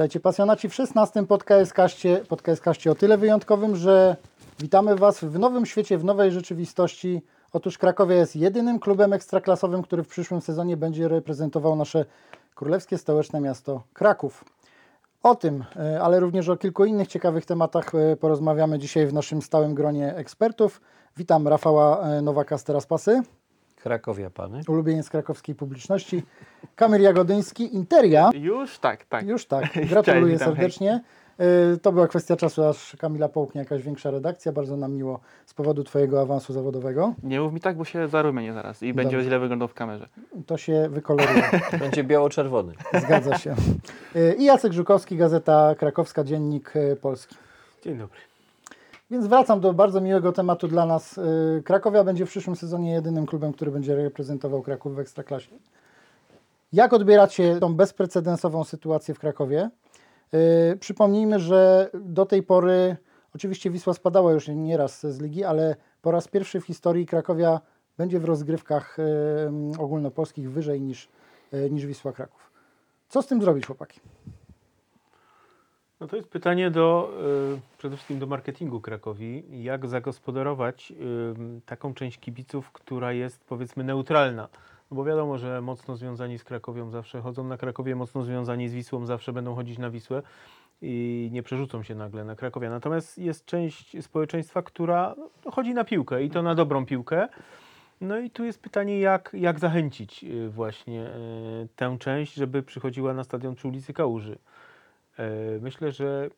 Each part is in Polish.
Witajcie pasjonaci w 16 podcaście, podcaście o tyle wyjątkowym, że witamy Was w nowym świecie, w nowej rzeczywistości. Otóż Krakowia jest jedynym klubem ekstraklasowym, który w przyszłym sezonie będzie reprezentował nasze królewskie stołeczne miasto Kraków. O tym, e, ale również o kilku innych ciekawych tematach e, porozmawiamy dzisiaj w naszym stałym gronie ekspertów. Witam Rafała e, Nowaka z Teraz Pasy, Krakowia Pany. ulubieniec krakowskiej publiczności, Kamil Jagodyński, Interia. Już tak, tak. Już tak, gratuluję hej. serdecznie. Y, To była kwestia czasu, aż Kamila połknie jakaś większa redakcja. Bardzo nam miło z powodu Twojego awansu zawodowego. Nie mów mi tak, bo się zarumienię zaraz i będzie Dobrze. źle wyglądał w kamerze. To się wykoloruje, Będzie biało-czerwony. zgadza się. Y, I Jacek Żukowski, Gazeta Krakowska, Dziennik y, Polski. Dzień dobry. Więc wracam do bardzo miłego tematu dla nas. Y, Krakowia będzie w przyszłym sezonie jedynym klubem, który będzie reprezentował Kraków w Ekstraklasie. Jak odbieracie tą bezprecedensową sytuację w Krakowie? Yy, przypomnijmy, że do tej pory, oczywiście Wisła spadała już nieraz z ligi, ale po raz pierwszy w historii Krakowia będzie w rozgrywkach yy, ogólnopolskich wyżej niż, niż Wisła Kraków. Co z tym zrobić, chłopaki? No to jest pytanie do, y, przede wszystkim do marketingu Krakowi. Jak zagospodarować taką część kibiców, która jest powiedzmy neutralna? No bo wiadomo, że mocno związani z Krakowią zawsze chodzą na Krakowie, mocno związani z Wisłą zawsze będą chodzić na Wisłę i nie przerzucą się nagle na Krakowia. Natomiast jest część społeczeństwa, która no, chodzi na piłkę i to na dobrą piłkę. No i tu jest pytanie, jak, jak zachęcić y, właśnie y, tę część, żeby przychodziła na stadion przy ulicy Kałuży. E, Myślę, że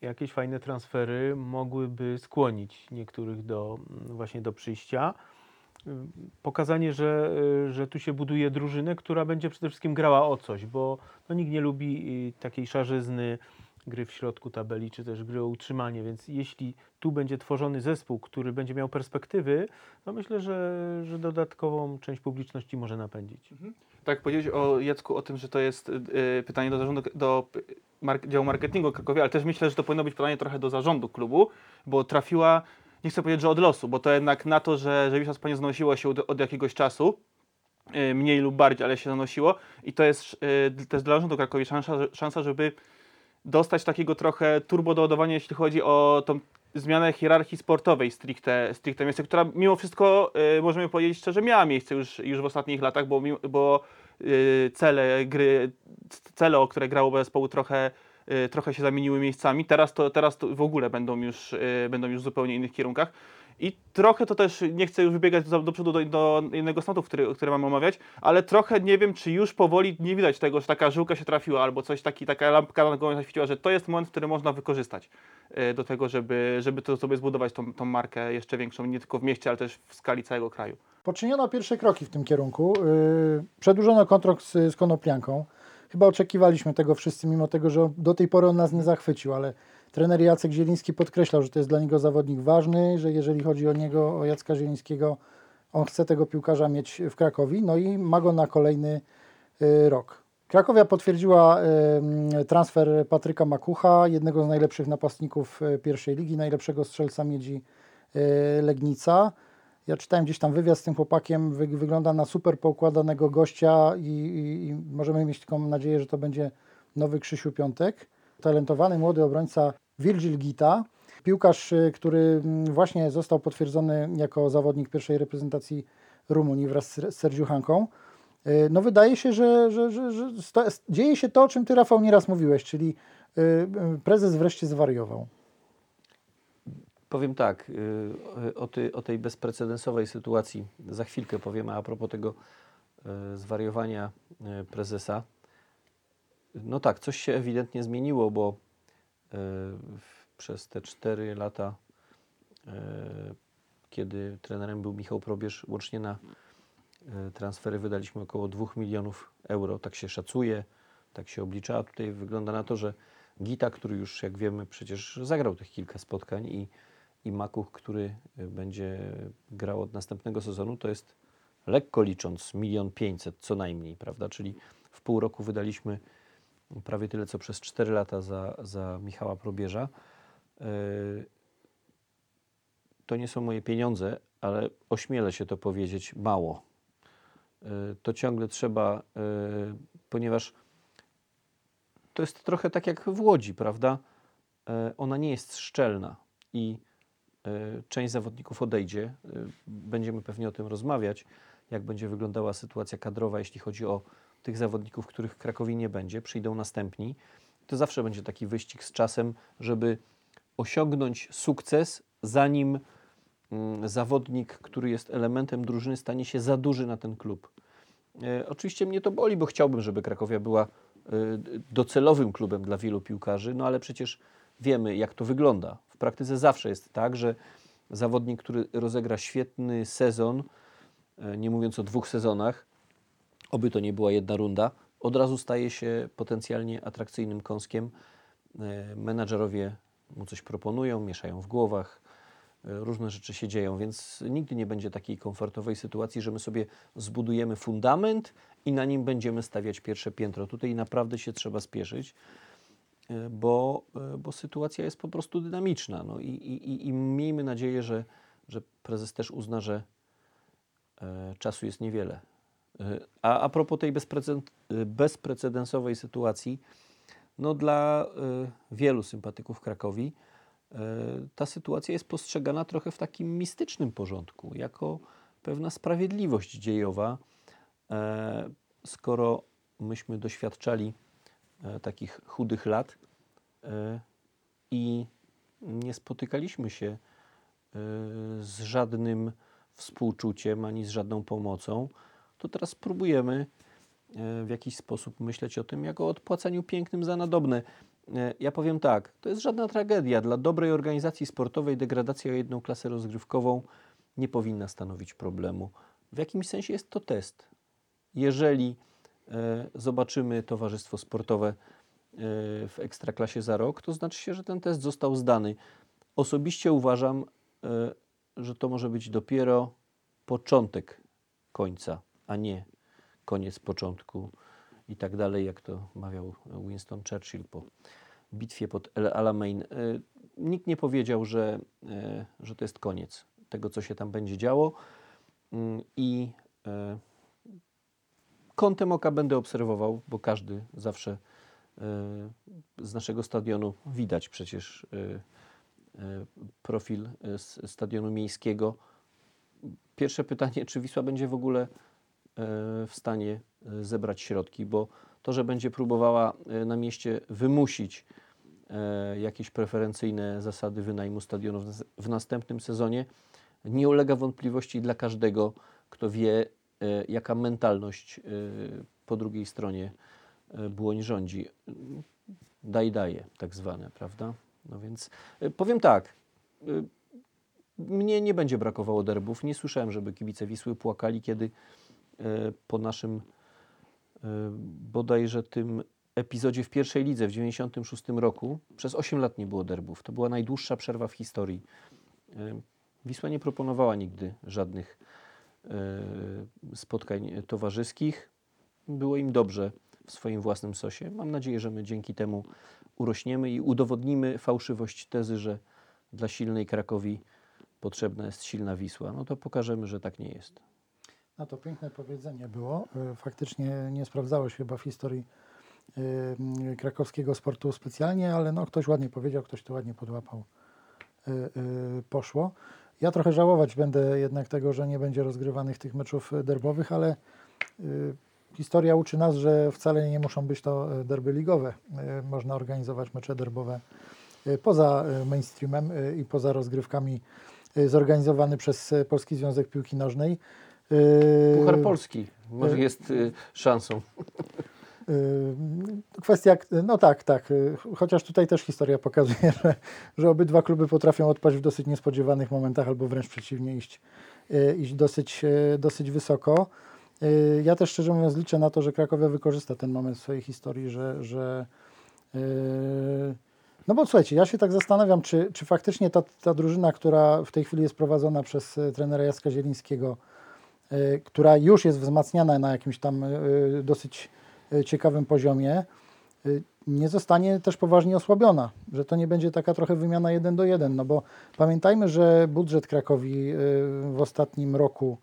jakieś fajne transfery mogłyby skłonić niektórych do mm, właśnie do przyjścia. Ym, Pokazanie, że, y, że tu się buduje drużynę, która będzie przede wszystkim grała o coś, bo no, nikt nie lubi takiej szarzyzny gry w środku tabeli, czy też gry o utrzymanie, więc jeśli tu będzie tworzony zespół, który będzie miał perspektywy, no myślę, że, że dodatkową część publiczności może napędzić. Tak powiedzieć o Jacku o tym, że to jest y, pytanie do zarządu, do mark- działu marketingu Krakowie, ale też myślę, że to powinno być pytanie trochę do zarządu klubu, bo trafiła, nie chcę powiedzieć, że od losu, bo to jednak na to, że, że Wisła Spania zanosiła się od, od jakiegoś czasu, y, mniej lub bardziej, ale się zanosiło i to jest y, też dla zarządu Krakowi szansa, szansa, żeby dostać takiego trochę turbo doładowania, jeśli chodzi o tą zmianę hierarchii sportowej stricte, stricte miejsce, która mimo wszystko, y, możemy powiedzieć szczerze, miała miejsce już, już w ostatnich latach, bo, bo cele gry, cele, o które grało zespoły trochę, y, trochę się zamieniły miejscami. Teraz to, teraz to w ogóle będą już, y, będą już w zupełnie innych kierunkach. I trochę to też, nie chcę już wybiegać do, do przodu do, do innego tematu, który, który mamy omawiać, ale trochę nie wiem, czy już powoli nie widać tego, że taka żyłka się trafiła, albo coś taki, taka lampka na głowę zaświeciła, że to jest moment, który można wykorzystać y, do tego, żeby, żeby to sobie zbudować tą, tą markę jeszcze większą, nie tylko w mieście, ale też w skali całego kraju. Poczyniono pierwsze kroki w tym kierunku. Yy, Przedłużono kontrakt z, z Konoplianką. Chyba oczekiwaliśmy tego wszyscy, mimo tego, że do tej pory on nas nie zachwycił, ale trener Jacek Zieliński podkreślał, że to jest dla niego zawodnik ważny, że jeżeli chodzi o niego, o Jacka Zielińskiego, on chce tego piłkarza mieć w Krakowi, no i ma go na kolejny y, rok. Krakowia potwierdziła y, transfer Patryka Makucha, jednego z najlepszych napastników y, pierwszej ligi, najlepszego strzelca miedzi Legnica. Ja czytałem gdzieś tam wywiad z tym chłopakiem, wy, wygląda na super poukładanego gościa i, i, i możemy mieć taką nadzieję, że to będzie nowy Krzysiu Piątek. Talentowany młody obrońca Virgil Gita, piłkarz, y, który mm, właśnie został potwierdzony jako zawodnik pierwszej reprezentacji Rumunii wraz z Sergiu Hanką. Y, No wydaje się, że, że, że, że dzieje się to, o czym Ty, Rafał, nieraz mówiłeś, czyli y, prezes wreszcie zwariował. Powiem tak, o, tej, o tej bezprecedensowej sytuacji za chwilkę powiemy a propos tego zwariowania prezesa. No tak, coś się ewidentnie zmieniło, bo w- przez te 4 lata, y, kiedy trenerem był Michał Probierz, łącznie na y, transfery wydaliśmy około 2 milionów euro. Tak się szacuje, tak się oblicza. A tutaj wygląda na to, że Gita, który już jak wiemy przecież zagrał tych kilka spotkań i, i Makuch, który będzie grał od następnego sezonu, to jest lekko licząc milion pięćset co najmniej, prawda? Czyli w pół roku wydaliśmy prawie tyle, co przez 4 lata za, za Michała Probierza. Y, To nie są moje pieniądze, ale ośmielę się to powiedzieć mało. Y, To ciągle trzeba, y, ponieważ to jest trochę tak jak w Łodzi, prawda? Ona nie jest szczelna i część zawodników odejdzie. Będziemy pewnie o tym rozmawiać, jak będzie wyglądała sytuacja kadrowa, jeśli chodzi o tych zawodników, których w Krakowie nie będzie. Przyjdą następni. To zawsze będzie taki wyścig z czasem, żeby osiągnąć sukces, zanim mm, zawodnik, który jest elementem drużyny, stanie się za duży na ten klub. E, Oczywiście mnie to boli, bo chciałbym, żeby Krakowia była e, docelowym klubem dla wielu piłkarzy, no ale przecież wiemy, jak to wygląda. W praktyce zawsze jest tak, że zawodnik, który rozegra świetny sezon, e, nie mówiąc o dwóch sezonach, oby to nie była jedna runda, od razu staje się potencjalnie atrakcyjnym kąskiem. E, Menadżerowie mu coś proponują, mieszają w głowach, e, różne rzeczy się dzieją, więc nigdy nie będzie takiej komfortowej sytuacji, że my sobie zbudujemy fundament i na nim będziemy stawiać pierwsze piętro. Tutaj naprawdę się trzeba spieszyć, e, bo, bo sytuacja jest po prostu dynamiczna. No i, i, i- miejmy nadzieję, że, że prezes też uzna, że czasu jest niewiele. A, a propos tej bezprecedensowej sytuacji, no dla e, wielu sympatyków Krakowi e, ta sytuacja jest postrzegana trochę w takim mistycznym porządku, jako pewna sprawiedliwość dziejowa, e, skoro myśmy doświadczali takich chudych lat i nie spotykaliśmy się z żadnym współczuciem ani z żadną pomocą, to teraz spróbujemy e, w jakiś sposób myśleć o tym, jak o odpłacaniu pięknym za nadobne. E, Ja powiem tak, to jest żadna tragedia. Dla dobrej organizacji sportowej degradacja o jedną klasę rozgrywkową nie powinna stanowić problemu. W jakimś sensie jest to test. Jeżeli e, zobaczymy towarzystwo sportowe w ekstraklasie za rok, to znaczy się, że ten test został zdany. Osobiście uważam, że to może być dopiero początek końca, a nie koniec początku i tak dalej, jak to mawiał Winston Churchill po bitwie pod El Alamein. E, Nikt nie powiedział, że, e, że to jest koniec tego, co się tam będzie działo Mm, i e, kątem oka będę obserwował, bo każdy zawsze z naszego stadionu widać przecież profil stadionu miejskiego. Pierwsze pytanie, czy Wisła będzie w ogóle w stanie e, zebrać środki, bo to, że będzie próbowała e, na mieście wymusić e, jakieś preferencyjne zasady wynajmu stadionu w, nas- w następnym sezonie, nie ulega wątpliwości dla każdego, kto wie, e, jaka mentalność e, po drugiej stronie e, błoń rządzi. Daj, daje, tak zwane, prawda? No więc e, powiem tak. e, Mnie nie będzie brakowało derbów. Nie słyszałem, żeby kibice Wisły płakali, kiedy e, po naszym e, bodajże tym epizodzie w pierwszej lidze w 96 roku przez 8 lat nie było derbów. To była najdłuższa przerwa w historii. E, Wisła nie proponowała nigdy żadnych e, spotkań towarzyskich. Było im dobrze w swoim własnym sosie. Mam nadzieję, że my dzięki temu urośniemy i udowodnimy fałszywość tezy, że dla silnej Krakowi potrzebna jest silna Wisła. No to pokażemy, że tak nie jest. No to piękne powiedzenie było. E, Faktycznie nie sprawdzało się chyba w historii e, krakowskiego sportu specjalnie, ale no, ktoś ładnie powiedział, ktoś to ładnie podłapał. E, Poszło. Ja trochę żałować będę jednak tego, że nie będzie rozgrywanych tych meczów derbowych, ale historia uczy nas, że wcale nie muszą być to derby ligowe. Można organizować mecze derbowe poza mainstreamem i poza rozgrywkami zorganizowany przez Polski Związek Piłki Nożnej. E, Puchar Polski może y- jest y, szansą. Y, Kwestia, no tak, tak. Chociaż tutaj też historia pokazuje, że, że obydwa kluby potrafią odpaść w dosyć niespodziewanych momentach, albo wręcz przeciwnie, iść, y, iść dosyć, y, dosyć wysoko. Ja też szczerze mówiąc liczę na to, że Krakowia wykorzysta ten moment w swojej historii, że. że no bo słuchajcie, ja się tak zastanawiam, czy, czy faktycznie ta, ta drużyna, która w tej chwili jest prowadzona przez trenera Jacka Zielińskiego, która już jest wzmacniana na jakimś tam y, dosyć y, ciekawym poziomie, nie zostanie też poważnie osłabiona, że to nie będzie taka trochę wymiana jeden do jeden, no bo pamiętajmy, że budżet Krakowi w ostatnim roku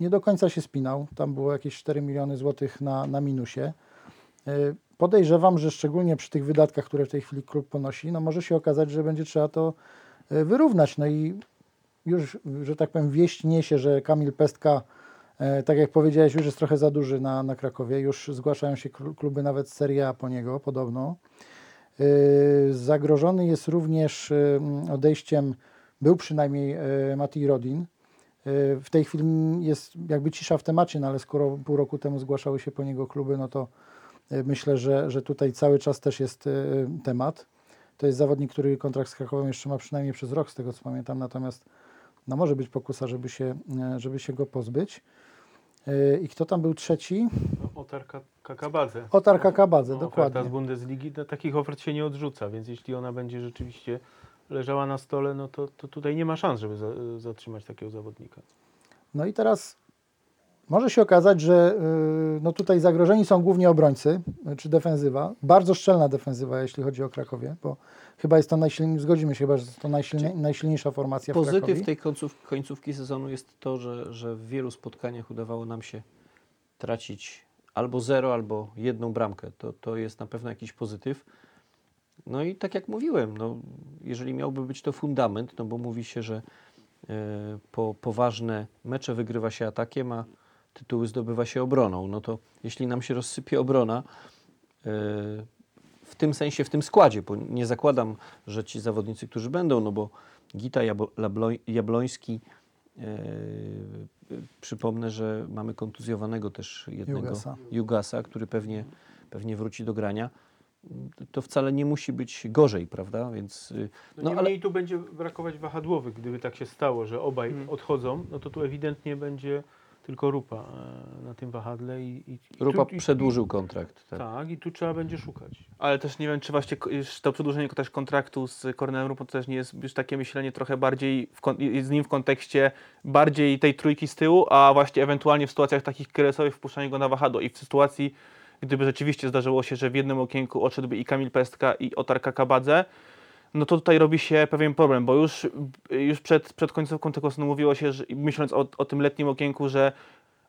nie do końca się spinał, tam było jakieś 4 miliony złotych na, na minusie. Podejrzewam, że szczególnie przy tych wydatkach, które w tej chwili klub ponosi, no może się okazać, że będzie trzeba to e, wyrównać. No i już, że tak powiem, wieść niesie, że Kamil Pestka, e, tak jak powiedziałeś, już jest trochę za duży na, na Krakowie. Już zgłaszają się kl- kluby nawet Serie po niego, podobno. E, Zagrożony jest również e, odejściem, był przynajmniej Mati Rodin. W tej chwili jest jakby cisza w temacie, no ale skoro pół roku temu zgłaszały się po niego kluby, no to myślę, że, że tutaj cały czas też jest temat. To jest zawodnik, który kontrakt z Krakowem jeszcze ma przynajmniej przez rok, z tego co pamiętam, natomiast no może być pokusa, żeby się, e, żeby się go pozbyć. E, I kto tam był trzeci? No, Otar Ka- Kakabadze. Otar Kakabadze, No, dokładnie. z Bundesligi, no, takich ofert się nie odrzuca, więc jeśli ona będzie rzeczywiście leżała na stole, no to, to tutaj nie ma szans, żeby za, zatrzymać takiego zawodnika. No i teraz może się okazać, że y, no tutaj zagrożeni są głównie obrońcy y, czy defensywa. Bardzo szczelna defensywa, jeśli chodzi o Krakowie, bo chyba jest to najsilniejsza, zgodzimy się chyba, że to najsilnie, najsilniejsza formacja w Krakowie. Pozytyw tej końców, końcówki sezonu jest to, że, że w wielu spotkaniach udawało nam się tracić albo zero, albo jedną bramkę. To, to jest na pewno jakiś pozytyw. No i tak jak mówiłem, no, jeżeli miałby być to fundament, no bo mówi się, że e, po poważne mecze wygrywa się atakiem, a tytuły zdobywa się obroną. No to jeśli nam się rozsypie obrona, e, w tym sensie, w tym składzie, bo nie zakładam, że ci zawodnicy, którzy będą, no bo Gita Jabloński, e, przypomnę, że mamy kontuzjowanego też jednego Jugasa. Jugasa, który pewnie, pewnie wróci do grania. To wcale nie musi być gorzej, prawda? Więc y, No, no, ale tu będzie brakować wahadłowych, gdyby tak się stało, że obaj Mm. odchodzą, no to tu ewidentnie będzie tylko Rupa e, na tym wahadle i, i, i Rupa tu, i- przedłużył kontrakt. Tak. Tak, i tu trzeba będzie szukać. Ale też nie wiem, czy właśnie to przedłużenie też kontraktu z Kornelem Rupą to też nie jest już takie myślenie trochę bardziej w z nim w kontekście bardziej tej trójki z tyłu, a właśnie ewentualnie w sytuacjach takich kryzysowych wpuszczanie go na wahadło i w sytuacji, gdyby rzeczywiście zdarzyło się, że w jednym okienku odszedłby i Kamil Pestka i Otar Kakabadze, no to tutaj robi się pewien problem, bo już, już przed, przed końcówką tego sezonu mówiło się, że, myśląc o, o tym letnim okienku, że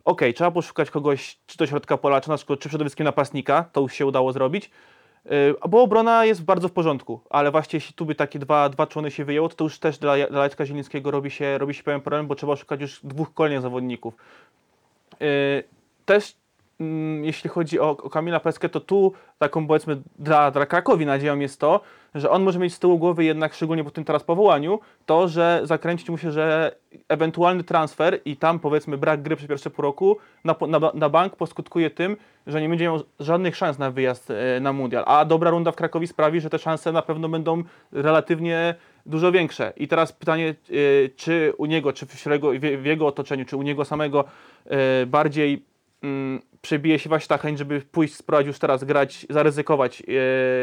okej, trzeba poszukać kogoś czy do środka pola, czy na przykład czy przede wszystkim napastnika, to już się udało zrobić, Yy, bo obrona jest bardzo w porządku, ale właśnie jeśli tu by takie dwa, dwa człony się wyjęło, to, to już też dla, dla Jacka Zielińskiego robi się, robi się pewien problem, bo trzeba szukać już dwóch kolejnych zawodników. Yy, też jeśli chodzi o, o Kamila Peskę, to tu taką powiedzmy dla, dla Krakowi nadzieją jest to, że on może mieć z tyłu głowy jednak, szczególnie po tym teraz powołaniu, to, że zakręcić mu się, że ewentualny transfer i tam powiedzmy brak gry przez pierwsze pół roku na, na, na bank poskutkuje tym, że nie będzie miał żadnych szans na wyjazd e, na mundial. A dobra runda w Krakowie sprawi, że te szanse na pewno będą relatywnie dużo większe. I teraz pytanie, e, czy u niego, czy w, jego, w, w jego otoczeniu, czy u niego samego e, bardziej mm, przebije się właśnie ta chęć, żeby pójść, spróbować już teraz grać, zaryzykować,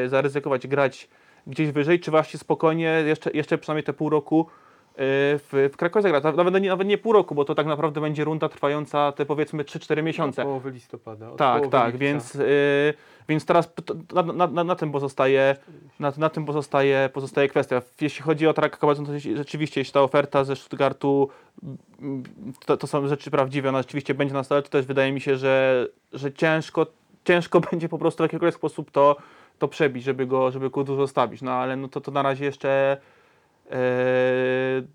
e, zaryzykować grać gdzieś wyżej, czy właśnie spokojnie jeszcze, jeszcze przynajmniej te pół roku w, w Krakowie zagrać. Nawet nie, nawet nie pół roku, bo to tak naprawdę będzie runda trwająca te powiedzmy 3-4 miesiące. Od połowy listopada. Od Tak, połowy tak, lipca. więc, y, więc teraz na, na, na, na tym pozostaje, na, na tym pozostaje, pozostaje kwestia. Jeśli chodzi o Kabadzon, to rzeczywiście, jeśli ta oferta ze Stuttgartu, mm, to, to są rzeczy prawdziwe, ona rzeczywiście będzie na stole, to też wydaje mi się, że, że ciężko, ciężko będzie po prostu w jakikolwiek sposób to, to przebić, żeby go, żeby go tu zostawić. No ale no to, to na razie jeszcze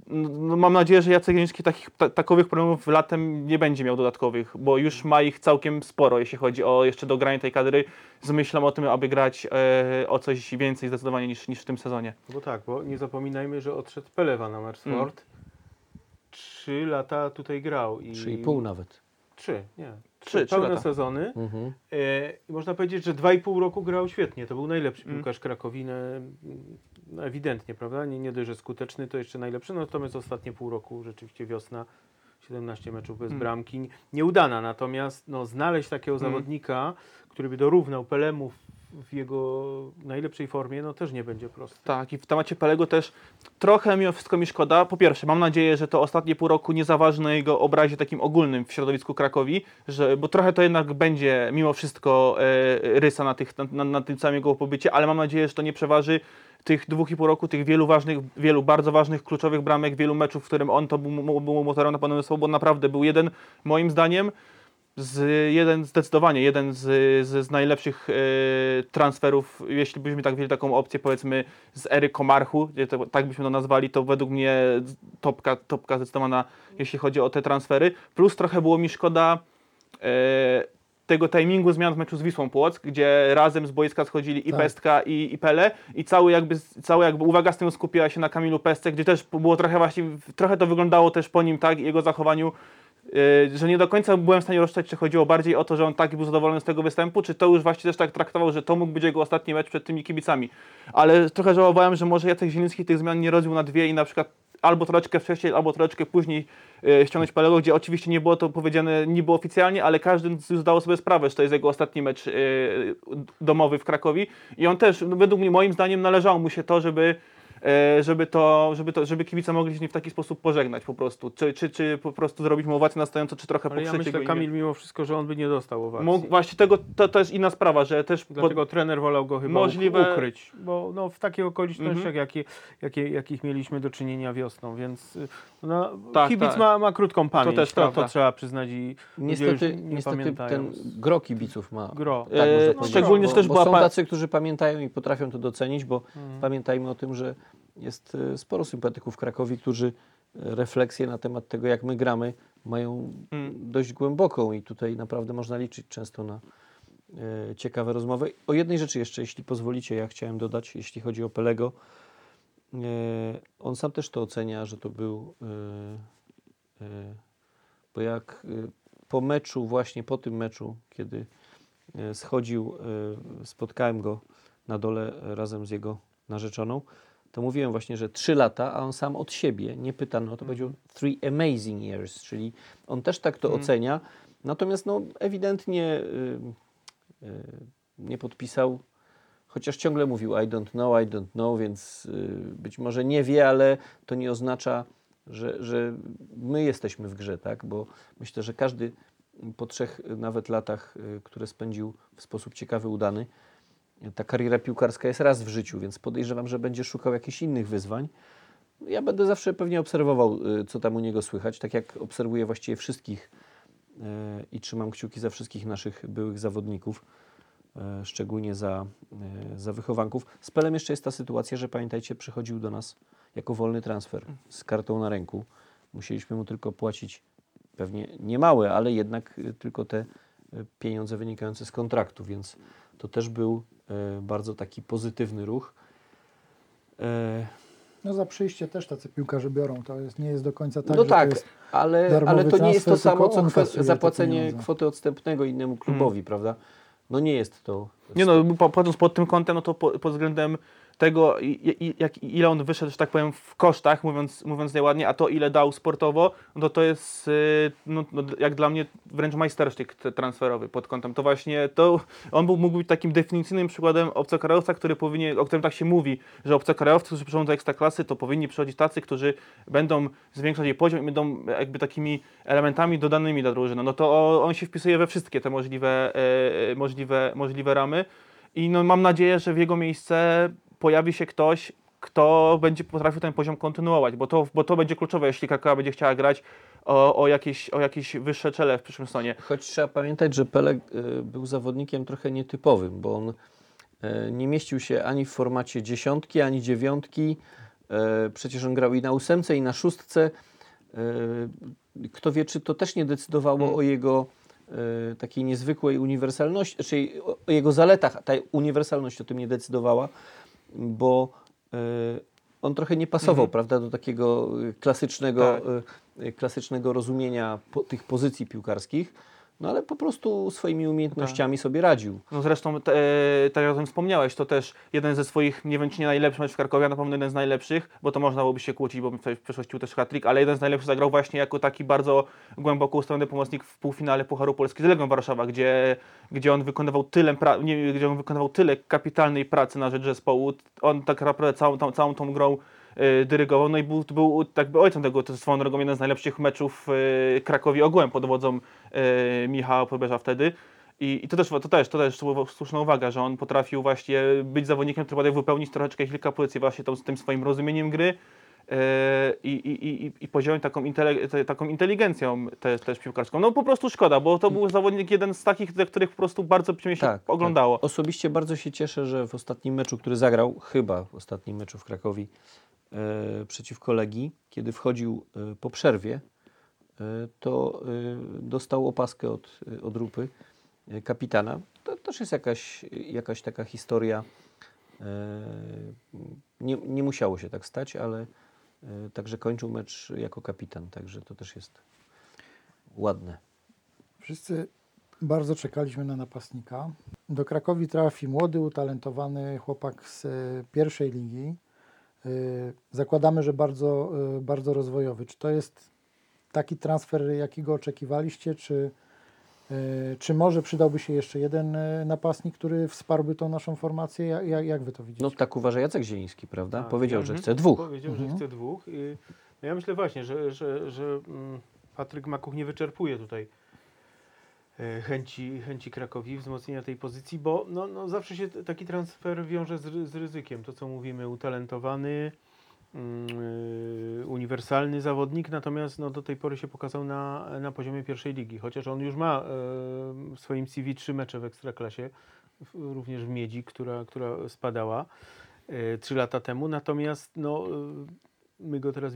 no, mam nadzieję, że Jacek Zieliński takich, ta, takowych problemów latem nie będzie miał dodatkowych, bo już ma ich całkiem sporo, jeśli chodzi o jeszcze dogranie tej kadry z myślą o tym, aby grać e, o coś więcej zdecydowanie niż, niż w tym sezonie. No Bo tak, bo nie zapominajmy, że odszedł Pelewa na Mersford. Trzy lata tutaj grał. I... 3,5 nawet. Trzy, nie. Trzy, trzy pełne lata. sezony. Mhm. E, I można powiedzieć, że dwa i pół roku grał świetnie. To był najlepszy Mm. piłkarz Krakowi. No, no ewidentnie, prawda? Nie, nie dość, że skuteczny, to jeszcze najlepszy. Natomiast ostatnie pół roku, rzeczywiście wiosna, 17 meczów bez Mm. bramki. Nieudana. Natomiast no, znaleźć takiego Mm. zawodnika, który by dorównał Pelemu w- jego najlepszej formie, no też nie będzie proste. Tak, i w temacie Pelego też trochę mimo wszystko mi szkoda. Po pierwsze, mam nadzieję, że to ostatnie pół roku nie zaważy na jego obrazie takim ogólnym w środowisku Krakowi, że, bo trochę to jednak będzie mimo wszystko e, rysa na, tych, na, na, tym całym jego pobycie, ale mam nadzieję, że to nie przeważy tych dwóch i pół roku, tych wielu ważnych, wielu bardzo ważnych, kluczowych bramek, wielu meczów, w którym on to był, był, motorem na pomysłu, bo naprawdę był jeden, moim zdaniem, z jeden zdecydowanie jeden z, z, z najlepszych e, transferów, jeśli byśmy tak wzięli taką opcję powiedzmy z ery Komarchu, to, tak byśmy to nazwali, to według mnie topka, topka zdecydowana, jeśli chodzi o te transfery. Plus trochę było mi szkoda e, tego timingu zmian w meczu z Wisłą Płock, gdzie razem z boiska schodzili i Tak. Pestka i, i Pele i cały jakby, cały jakby uwaga z tym skupiła się na Kamilu Pestce, gdzie też było trochę właśnie, trochę to wyglądało też po nim tak i jego zachowaniu że nie do końca byłem w stanie rozczytać, czy chodziło bardziej o to, że on tak był zadowolony z tego występu, czy to już właśnie też tak traktował, że to mógł być jego ostatni mecz przed tymi kibicami. Ale trochę żałowałem, że może Jacek Zieliński tych zmian nie rozbił na dwie i na przykład albo troszeczkę wcześniej, albo troszeczkę później yy, ściągnąć Pelego, gdzie oczywiście nie było to powiedziane niby oficjalnie, ale każdy zdawał sobie sprawę, że to jest jego ostatni mecz yy, domowy w Krakowi i on też, no, według mnie, moim zdaniem należało mu się to, żeby żeby to, żeby to, żeby kibice mogli się w taki sposób pożegnać po prostu. Czy, czy, czy po prostu zrobić mu owację na stojąco, czy trochę Ale ja myślę, Kamil, mimo wszystko, że on by nie dostał owacji. Mógł, właśnie tego, to, to jest inna sprawa, że też Dlatego trener wolał go chyba Możliwe- Możliwe... ukryć, bo no, w takich okolicznościach, Mhm. jakie, jakie, jakich mieliśmy do czynienia wiosną, więc y, no, Tak, kibic tak. Ma, ma krótką pamięć, też to, to trzeba przyznać i Niestety, nie niestety pamiętają. ten gro kibiców ma. Gro. Tak E, powiedzieć. szczególnie, bo, że też bo była są tacy, którzy pamiętają i potrafią to docenić, bo Mhm. pamiętajmy o tym, że jest e, sporo sympatyków w Krakowie, którzy e, refleksję na temat tego, jak my gramy, mają Mm. dość głęboką i tutaj naprawdę można liczyć często na e, ciekawe rozmowy. O jednej rzeczy jeszcze, jeśli pozwolicie, ja chciałem dodać, jeśli chodzi o Pelego. E, on sam też to ocenia, że to był, e, e, bo jak po meczu, właśnie po tym meczu, kiedy schodził, spotkałem go na dole razem z jego narzeczoną, to mówiłem właśnie, że trzy lata, a on sam od siebie, nie pytano, to powiedział three amazing years, czyli on też tak to Mhm. ocenia, natomiast no ewidentnie y, y, nie podpisał, chociaż ciągle mówił I don't know, I don't know, więc y, być może nie wie, ale to nie oznacza, że, że my jesteśmy w grze, tak, bo myślę, że każdy po trzech nawet latach, które spędził w sposób ciekawy, udany, ta kariera piłkarska jest raz w życiu, więc podejrzewam, że będzie szukał jakichś innych wyzwań. Ja będę zawsze pewnie obserwował, y, co tam u niego słychać, tak jak obserwuję właściwie wszystkich y, i trzymam kciuki za wszystkich naszych byłych zawodników, y, szczególnie za, za wychowanków. Z Pelem jeszcze jest ta sytuacja, że pamiętajcie, przychodził do nas jako wolny transfer z kartą na ręku. Musieliśmy mu tylko płacić pewnie niemałe, ale jednak tylko te pieniądze wynikające z kontraktu, więc to też był y, bardzo taki pozytywny ruch. E, No za przyjście też tacy piłkarze biorą. To jest, nie jest do końca tak, no że tak, to jest ale, ale to nie jest to samo, co zapłacenie kwoty odstępnego innemu klubowi, prawda? No nie jest to. Nie no, patrząc pod tym kątem, no to po, pod względem tego, jak, ile on wyszedł, że tak powiem, w kosztach, mówiąc, mówiąc nieładnie, a to ile dał sportowo, no to jest, y, no, no, jak dla mnie, wręcz majstersztyk te- transferowy pod kątem. To właśnie, to on był, mógł być takim definicyjnym przykładem obcokrajowca, który powinien, o którym tak się mówi, że obcokrajowcy, którzy przychodzą do ekstraklasy, to powinni przychodzić tacy, którzy będą zwiększać jej poziom i będą jakby takimi elementami dodanymi dla drużyny. No to on się wpisuje we wszystkie te możliwe, e, możliwe, możliwe ramy. I no, mam nadzieję, że w jego miejsce pojawi się ktoś, kto będzie potrafił ten poziom kontynuować, bo to, bo to będzie kluczowe, jeśli Krakowa będzie chciała grać o, o, jakieś, o jakieś wyższe czele w przyszłym sezonie. Choć trzeba pamiętać, że Pele y, był zawodnikiem trochę nietypowym, bo on y, nie mieścił się ani w formacie dziesiątki, ani dziewiątki. Y, Przecież on grał i na ósemce, i na szóstce. Y, Kto wie, czy to też nie decydowało Mm. o jego takiej niezwykłej uniwersalności, czyli o o jego zaletach. Ta uniwersalność o tym nie decydowała, bo y, on trochę nie pasował, Mhm. prawda, do takiego klasycznego, Tak. y, klasycznego rozumienia po, tych pozycji piłkarskich, no ale po prostu swoimi umiejętnościami sobie radził. No zresztą, te, e, tak jak o tym wspomniałeś, to też jeden ze swoich, nie wiem czy nie najlepszy mecz w Krakowie, a na pewno jeden z najlepszych, bo to można byłoby się kłócić, bo w przeszłości był też hat ale jeden z najlepszych zagrał właśnie jako taki bardzo głęboko ustawiony pomocnik w półfinale Pucharu Polski z Legią Warszawa, gdzie, gdzie on wykonywał tyle, pra, nie, gdzie on wykonywał tyle kapitalnej pracy na rzecz zespołu. On tak naprawdę całą, tą, całą tą grą dyrygował, no i był, był jakby ojcem tego, to jest swoją drogą jeden z najlepszych meczów e, Krakowi ogółem pod wodzą e, Michała Probierza wtedy. I, I to też, to też, to też była słuszna uwaga, że on potrafił właśnie być zawodnikiem, który potrafił wypełnić troszeczkę kilka pozycji właśnie tą, z tym swoim rozumieniem gry e, i, i, i, i poziomem, taką, intele, te- taką inteligencją te, też piłkarską. No po prostu szkoda, bo to był zawodnik jeden z takich, dla których po prostu bardzo przyjemnie się oglądało. Tak. Osobiście bardzo się cieszę, że w ostatnim meczu, który zagrał, chyba w ostatnim meczu w Krakowie przeciwko Legii, kiedy wchodził e, po przerwie, e, to e, dostał opaskę od, od Rupy, e, kapitana. To też jest jakaś, jakaś taka historia. E, nie, nie musiało się tak stać, ale e, także kończył mecz jako kapitan, także to też jest ładne. Wszyscy bardzo czekaliśmy na napastnika. Do Krakowi trafi młody, utalentowany chłopak z e, pierwszej ligi. E, Zakładamy, że bardzo, e, bardzo rozwojowy. Czy to jest taki transfer, jakiego oczekiwaliście, czy, e, czy może przydałby się jeszcze jeden napastnik, który wsparłby tą naszą formację? Ja- Jak, jak wy to widzicie? No tak uważa Jacek Zieliński, prawda? Tak, Powiedział, że mhm. chce dwóch. Powiedział, Mhm. że chce dwóch. I no ja myślę właśnie, że, że, że mm, Patryk Makuch nie wyczerpuje tutaj chęci, chęci Krakowi wzmocnienia tej pozycji, bo no, no zawsze się taki transfer wiąże z, z ryzykiem. To co mówimy, utalentowany, mm, y, uniwersalny zawodnik, natomiast no, do tej pory się pokazał na, na poziomie pierwszej ligi, chociaż on już ma e, w swoim CV trzy mecze w Ekstraklasie, w- również w Miedzi, która, która spadała e, trzy lata temu, natomiast no, e, my go teraz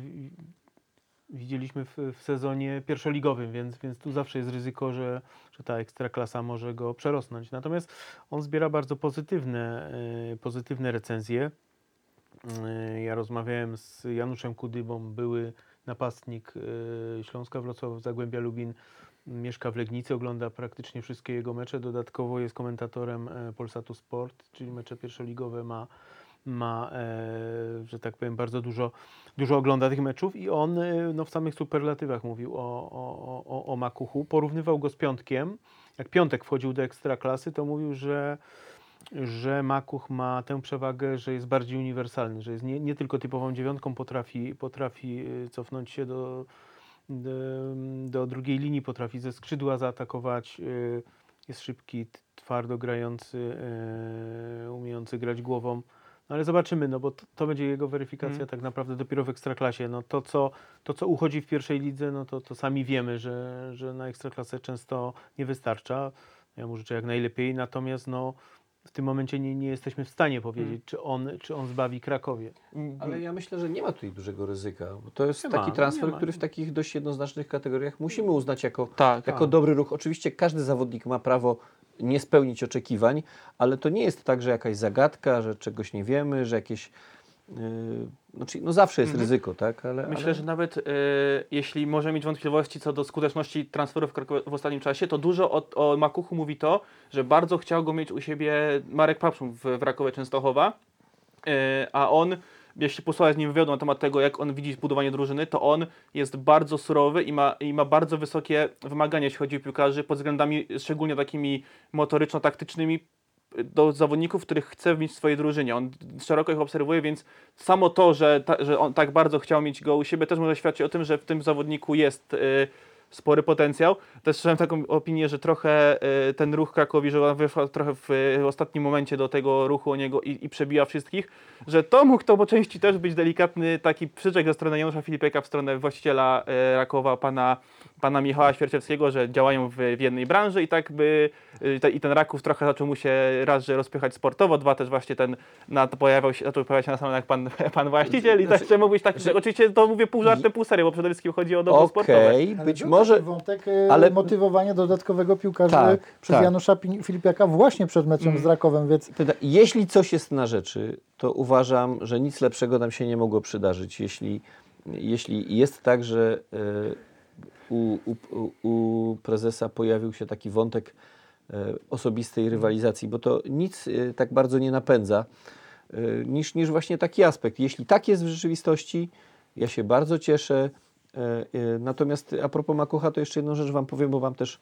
widzieliśmy w, w sezonie pierwszoligowym, więc, więc tu zawsze jest ryzyko, że, że ta ekstraklasa może go przerosnąć. Natomiast on zbiera bardzo pozytywne, e, pozytywne recenzje. E, Ja rozmawiałem z Januszem Kudybą, były napastnik e, Śląska Wrocław, Zagłębia Lubin, mieszka w Legnicy, ogląda praktycznie wszystkie jego mecze. Dodatkowo jest komentatorem Polsatu Sport, czyli mecze pierwszoligowe ma, ma e, że tak powiem, bardzo dużo, dużo ogląda tych meczów i on e, no, w samych superlatywach mówił o, o, o, o Makuchu. Porównywał go z Piątkiem. Jak Piątek wchodził do ekstraklasy, to mówił, że że Makuch ma tę przewagę, że jest bardziej uniwersalny, że jest nie, nie tylko typową dziewiątką, potrafi, potrafi y, cofnąć się do, do, do drugiej linii, potrafi ze skrzydła zaatakować, jest szybki, twardo grający, umiejący grać głową. Ale zobaczymy, no bo to, to będzie jego weryfikacja Mm. tak naprawdę dopiero w Ekstraklasie. No to, co, to, co uchodzi w pierwszej lidze, no to, to sami wiemy, że, że na Ekstraklasę często nie wystarcza. Ja mu życzę jak najlepiej, natomiast no, w tym momencie nie, nie jesteśmy w stanie powiedzieć, Mm. czy, on, czy on zbawi Krakowie. Ale ja myślę, że nie ma tutaj dużego ryzyka, bo to jest Nie taki ma, transfer, który w takich dość jednoznacznych kategoriach musimy uznać jako, Tak, jako tak. dobry ruch. Oczywiście każdy zawodnik ma prawo nie spełnić oczekiwań, ale to nie jest tak, że jakaś zagadka, że czegoś nie wiemy, że jakieś... Yy, znaczy, no zawsze jest Mhm. ryzyko, tak? Ale, Myślę, ale... że nawet e, jeśli może mieć wątpliwości co do skuteczności transferów w ostatnim czasie, to dużo o, o Makuchu mówi to, że bardzo chciał go mieć u siebie Marek Papszun w, w Rakowie Częstochowa, e, a on, jeśli posłuchać z nim wywiadu na temat tego, jak on widzi budowanie drużyny, to on jest bardzo surowy i ma, i ma bardzo wysokie wymagania, jeśli chodzi o piłkarzy, pod względami szczególnie takimi motoryczno-taktycznymi do zawodników, których chce mieć w swojej drużynie. On szeroko ich obserwuje, więc samo to, że, ta, że on tak bardzo chciał mieć go u siebie, też może świadczyć o tym, że w tym zawodniku jest y, spory potencjał. Też słyszałem taką opinię, że trochę y, ten ruch Krakowi, że on wyszła trochę w, ostatnim momencie do tego ruchu o niego i, i przebija wszystkich, że to mógł to po części też być delikatny taki przyczek ze strony Janusza Filipeka w stronę właściciela y, Rakowa, pana, pana Michała Świerczewskiego, że działają w, w jednej branży i tak by y, te, i ten Raków trochę zaczął mu się raz, że rozpychać sportowo, dwa też właśnie ten, na to pojawiał się, zaczął pojawiać się na samym jak pan, pan właściciel i Znaczy- też mógł być tak, że oczywiście to mówię pół żartem, pół serio, bo przede wszystkim chodzi o dobro sportowe. Okej, być może... taki wątek e, ale- motywowania dodatkowego piłkarza Tak, przez tak. Janusza Pi- Filipiaka właśnie przed meczem Mm. z Rakowem, więc Jeśli coś jest na rzeczy, to uważam, że nic lepszego nam się nie mogło przydarzyć. Jeśli, jeśli jest tak, że e, u, u, u- prezesa pojawił się taki wątek e, osobistej rywalizacji, bo to nic e, tak bardzo nie napędza e, niż, niż właśnie taki aspekt. Jeśli tak jest w rzeczywistości, ja się bardzo cieszę. Natomiast a propos Makucha, to jeszcze jedną rzecz Wam powiem, bo mam też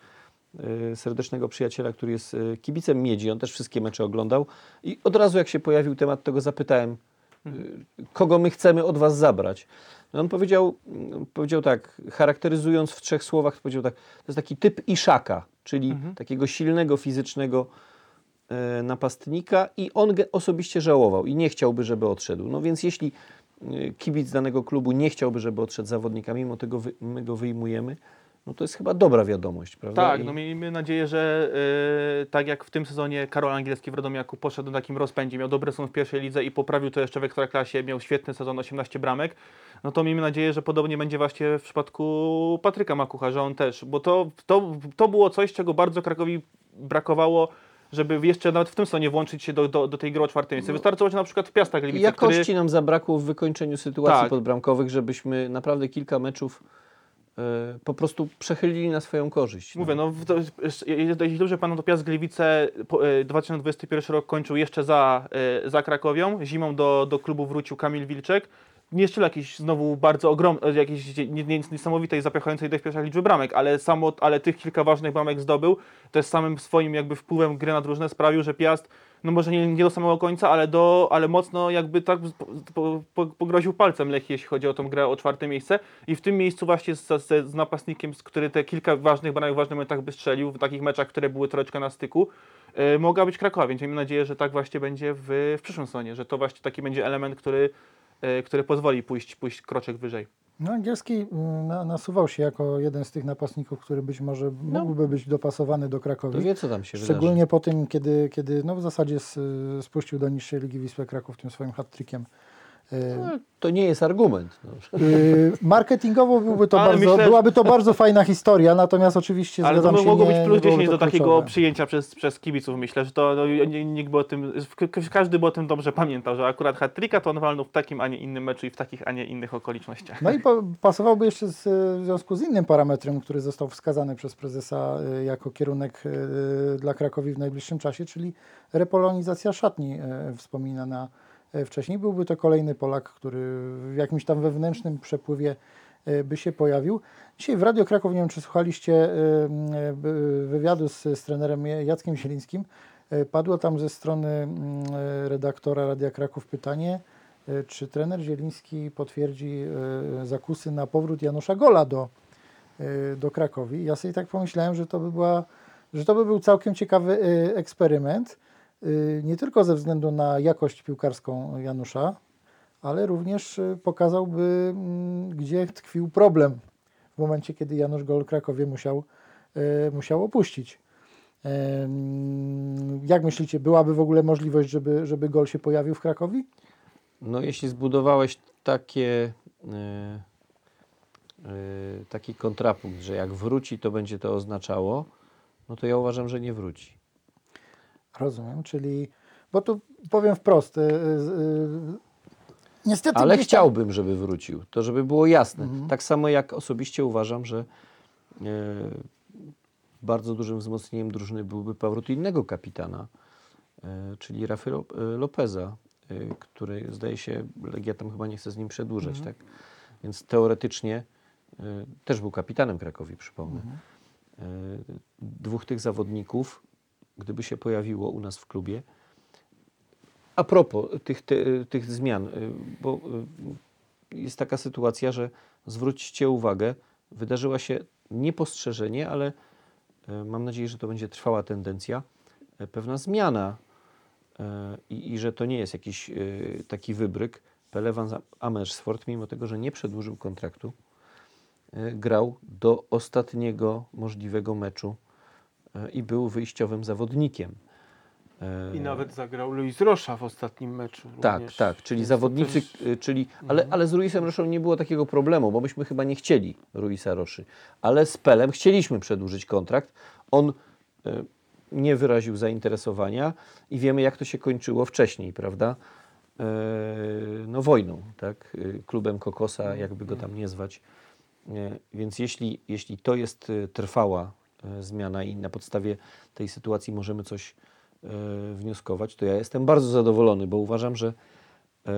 serdecznego przyjaciela, który jest kibicem Miedzi. On też wszystkie mecze oglądał. I od razu jak się pojawił temat, to go zapytałem, kogo my chcemy od Was zabrać. No on powiedział, mm, powiedział tak, charakteryzując w trzech słowach, powiedział tak, to jest taki typ Iszaka, czyli takiego silnego, fizycznego e, napastnika i on osobiście żałował i nie chciałby, żeby odszedł. No więc jeśli y, kibic danego klubu nie chciałby, żeby odszedł zawodnika, mimo tego wy, my go wyjmujemy, no to jest chyba dobra wiadomość, prawda? Tak, no miejmy nadzieję, że yy, tak jak w tym sezonie Karol Angielski w Radomiaku poszedł na takim rozpędzie, miał dobry sezon w pierwszej lidze i poprawił to jeszcze w Ekstraklasie, miał świetny sezon, 18 bramek, no to miejmy nadzieję, że podobnie będzie właśnie w przypadku Patryka Makucha, że on też, bo to, to, to było coś, czego bardzo Krakowi brakowało, żeby jeszcze nawet w tym sezonie włączyć się do, do, do tej gry o czwarte miejsce. Wystarczyło, że na przykład w Piastach Gliwice, Jakości który... nam zabrakło w wykończeniu sytuacji Tak. podbramkowych, żebyśmy naprawdę kilka meczów po prostu przechylili na swoją korzyść. Mówię, no to, jeśli dobrze pamiętam, to Piast Gliwice po- e, 2021 rok kończył jeszcze za, e, za Krakowią. Zimą do, do klubu wrócił Kamil Wilczek. Nie jeszcze jakiś znowu bardzo ogromny, jakiejś nie- nie- niesamowitej, zapychającej do pierwszej liczby bramek, ale, samo, ale tych kilka ważnych bramek zdobył. Też samym swoim jakby wpływem gry na drużynę sprawił, że Piast, no może nie, nie do samego końca, ale, do, ale mocno jakby tak po, po, pogroził palcem Lechii, jeśli chodzi o tą grę o czwarte miejsce. I w tym miejscu właśnie z, z, z napastnikiem, z który te kilka ważnych bramek w ważnych momentach by strzelił, w takich meczach, które były troszeczkę na styku, yy, mogła być Krakowa, więc miejmy nadzieję, że tak właśnie będzie w, w przyszłym sezonie, że to właśnie taki będzie element, który, który pozwoli pójść, pójść kroczek wyżej. No, Angielski mm, na, nasuwał się jako jeden z tych napastników, który być może mógłby być dopasowany do To Krakowi. wie, co tam się wydarzy. Szczególnie po tym, kiedy, kiedy no w zasadzie spuścił do niższej ligi Wisłę Kraków tym swoim hat-trickiem. No, to nie jest argument. No. y, Marketingowo byłby to bardzo, myślę, byłaby to bardzo fajna historia, natomiast oczywiście Ale to zgadzam by się, mogło być plus nie byłoby 10 do takiego kluczowe. przyjęcia przez, przez kibiców. Myślę, że to no, nikt by o tym, każdy by o tym dobrze pamiętał, że akurat hat-tricka to on walnął w takim, a nie innym meczu i w takich, a nie innych okolicznościach. No i po, pasowałby jeszcze z, w związku z innym parametrem, który został wskazany przez prezesa jako kierunek dla Krakowi w najbliższym czasie, czyli repolonizacja szatni wspominana y, wcześniej. Byłby to kolejny Polak, który w jakimś tam wewnętrznym przepływie y, by się pojawił. Dzisiaj w Radio Kraków, nie wiem czy słuchaliście y, wywiadu z, z trenerem Jackiem Zielińskim, padło tam ze strony redaktora Radia Kraków pytanie, czy trener Zieliński potwierdzi zakusy na powrót Janusza Gola do, do Krakowi. Ja sobie tak pomyślałem, że to by, była, że to by był całkiem ciekawy eksperyment, nie tylko ze względu na jakość piłkarską Janusza, ale również y, pokazałby, mm, gdzie tkwił problem w momencie, kiedy Janusz Gol Krakowie musiał, y, musiał opuścić. Jak myślicie, byłaby w ogóle możliwość, żeby, żeby Gol się pojawił w Krakowie? No, jeśli zbudowałeś takie, e, e, taki kontrapunkt, że jak wróci, to będzie to oznaczało, no to ja uważam, że nie wróci. Rozumiem, czyli, bo tu powiem wprost, y, y, y, niestety Ale gdzieś chciałbym, żeby wrócił. To, żeby było jasne. Tak samo jak osobiście uważam, że e, bardzo dużym wzmocnieniem drużyny byłby powrót innego kapitana, e, czyli Lo- e, Lopeza, który zdaje się, Legia tam chyba nie chce z nim przedłużać, tak? Więc teoretycznie też był kapitanem Krakowi, przypomnę. E, dwóch tych zawodników, gdyby się pojawiło u nas w klubie, a propos tych, te, tych zmian, y, bo y, jest taka sytuacja, że zwróćcie uwagę, wydarzyła się niepostrzeżenie, ale y, mam nadzieję, że to będzie trwała tendencja, pewna zmiana i, i że to nie jest jakiś taki wybryk. Pele van Amersfoort, mimo tego, że nie przedłużył kontraktu, grał do ostatniego możliwego meczu i był wyjściowym zawodnikiem. Y, I nawet zagrał Luis Rocha w ostatnim meczu. tak, również. tak, czyli Więc zawodnicy, też- y, czyli, ale, ale z Ruisem Roszą nie było takiego problemu, bo myśmy chyba nie chcieli Ruisa Roszy, ale z Pelem chcieliśmy przedłużyć kontrakt. On nie wyraził zainteresowania i wiemy, jak to się kończyło wcześniej, prawda? No wojną, tak? Klubem Kokosa, jakby go tam nie zwać. Więc jeśli, jeśli to jest trwała zmiana i na podstawie tej sytuacji możemy coś y, wnioskować, to ja jestem bardzo zadowolony, bo uważam, że y,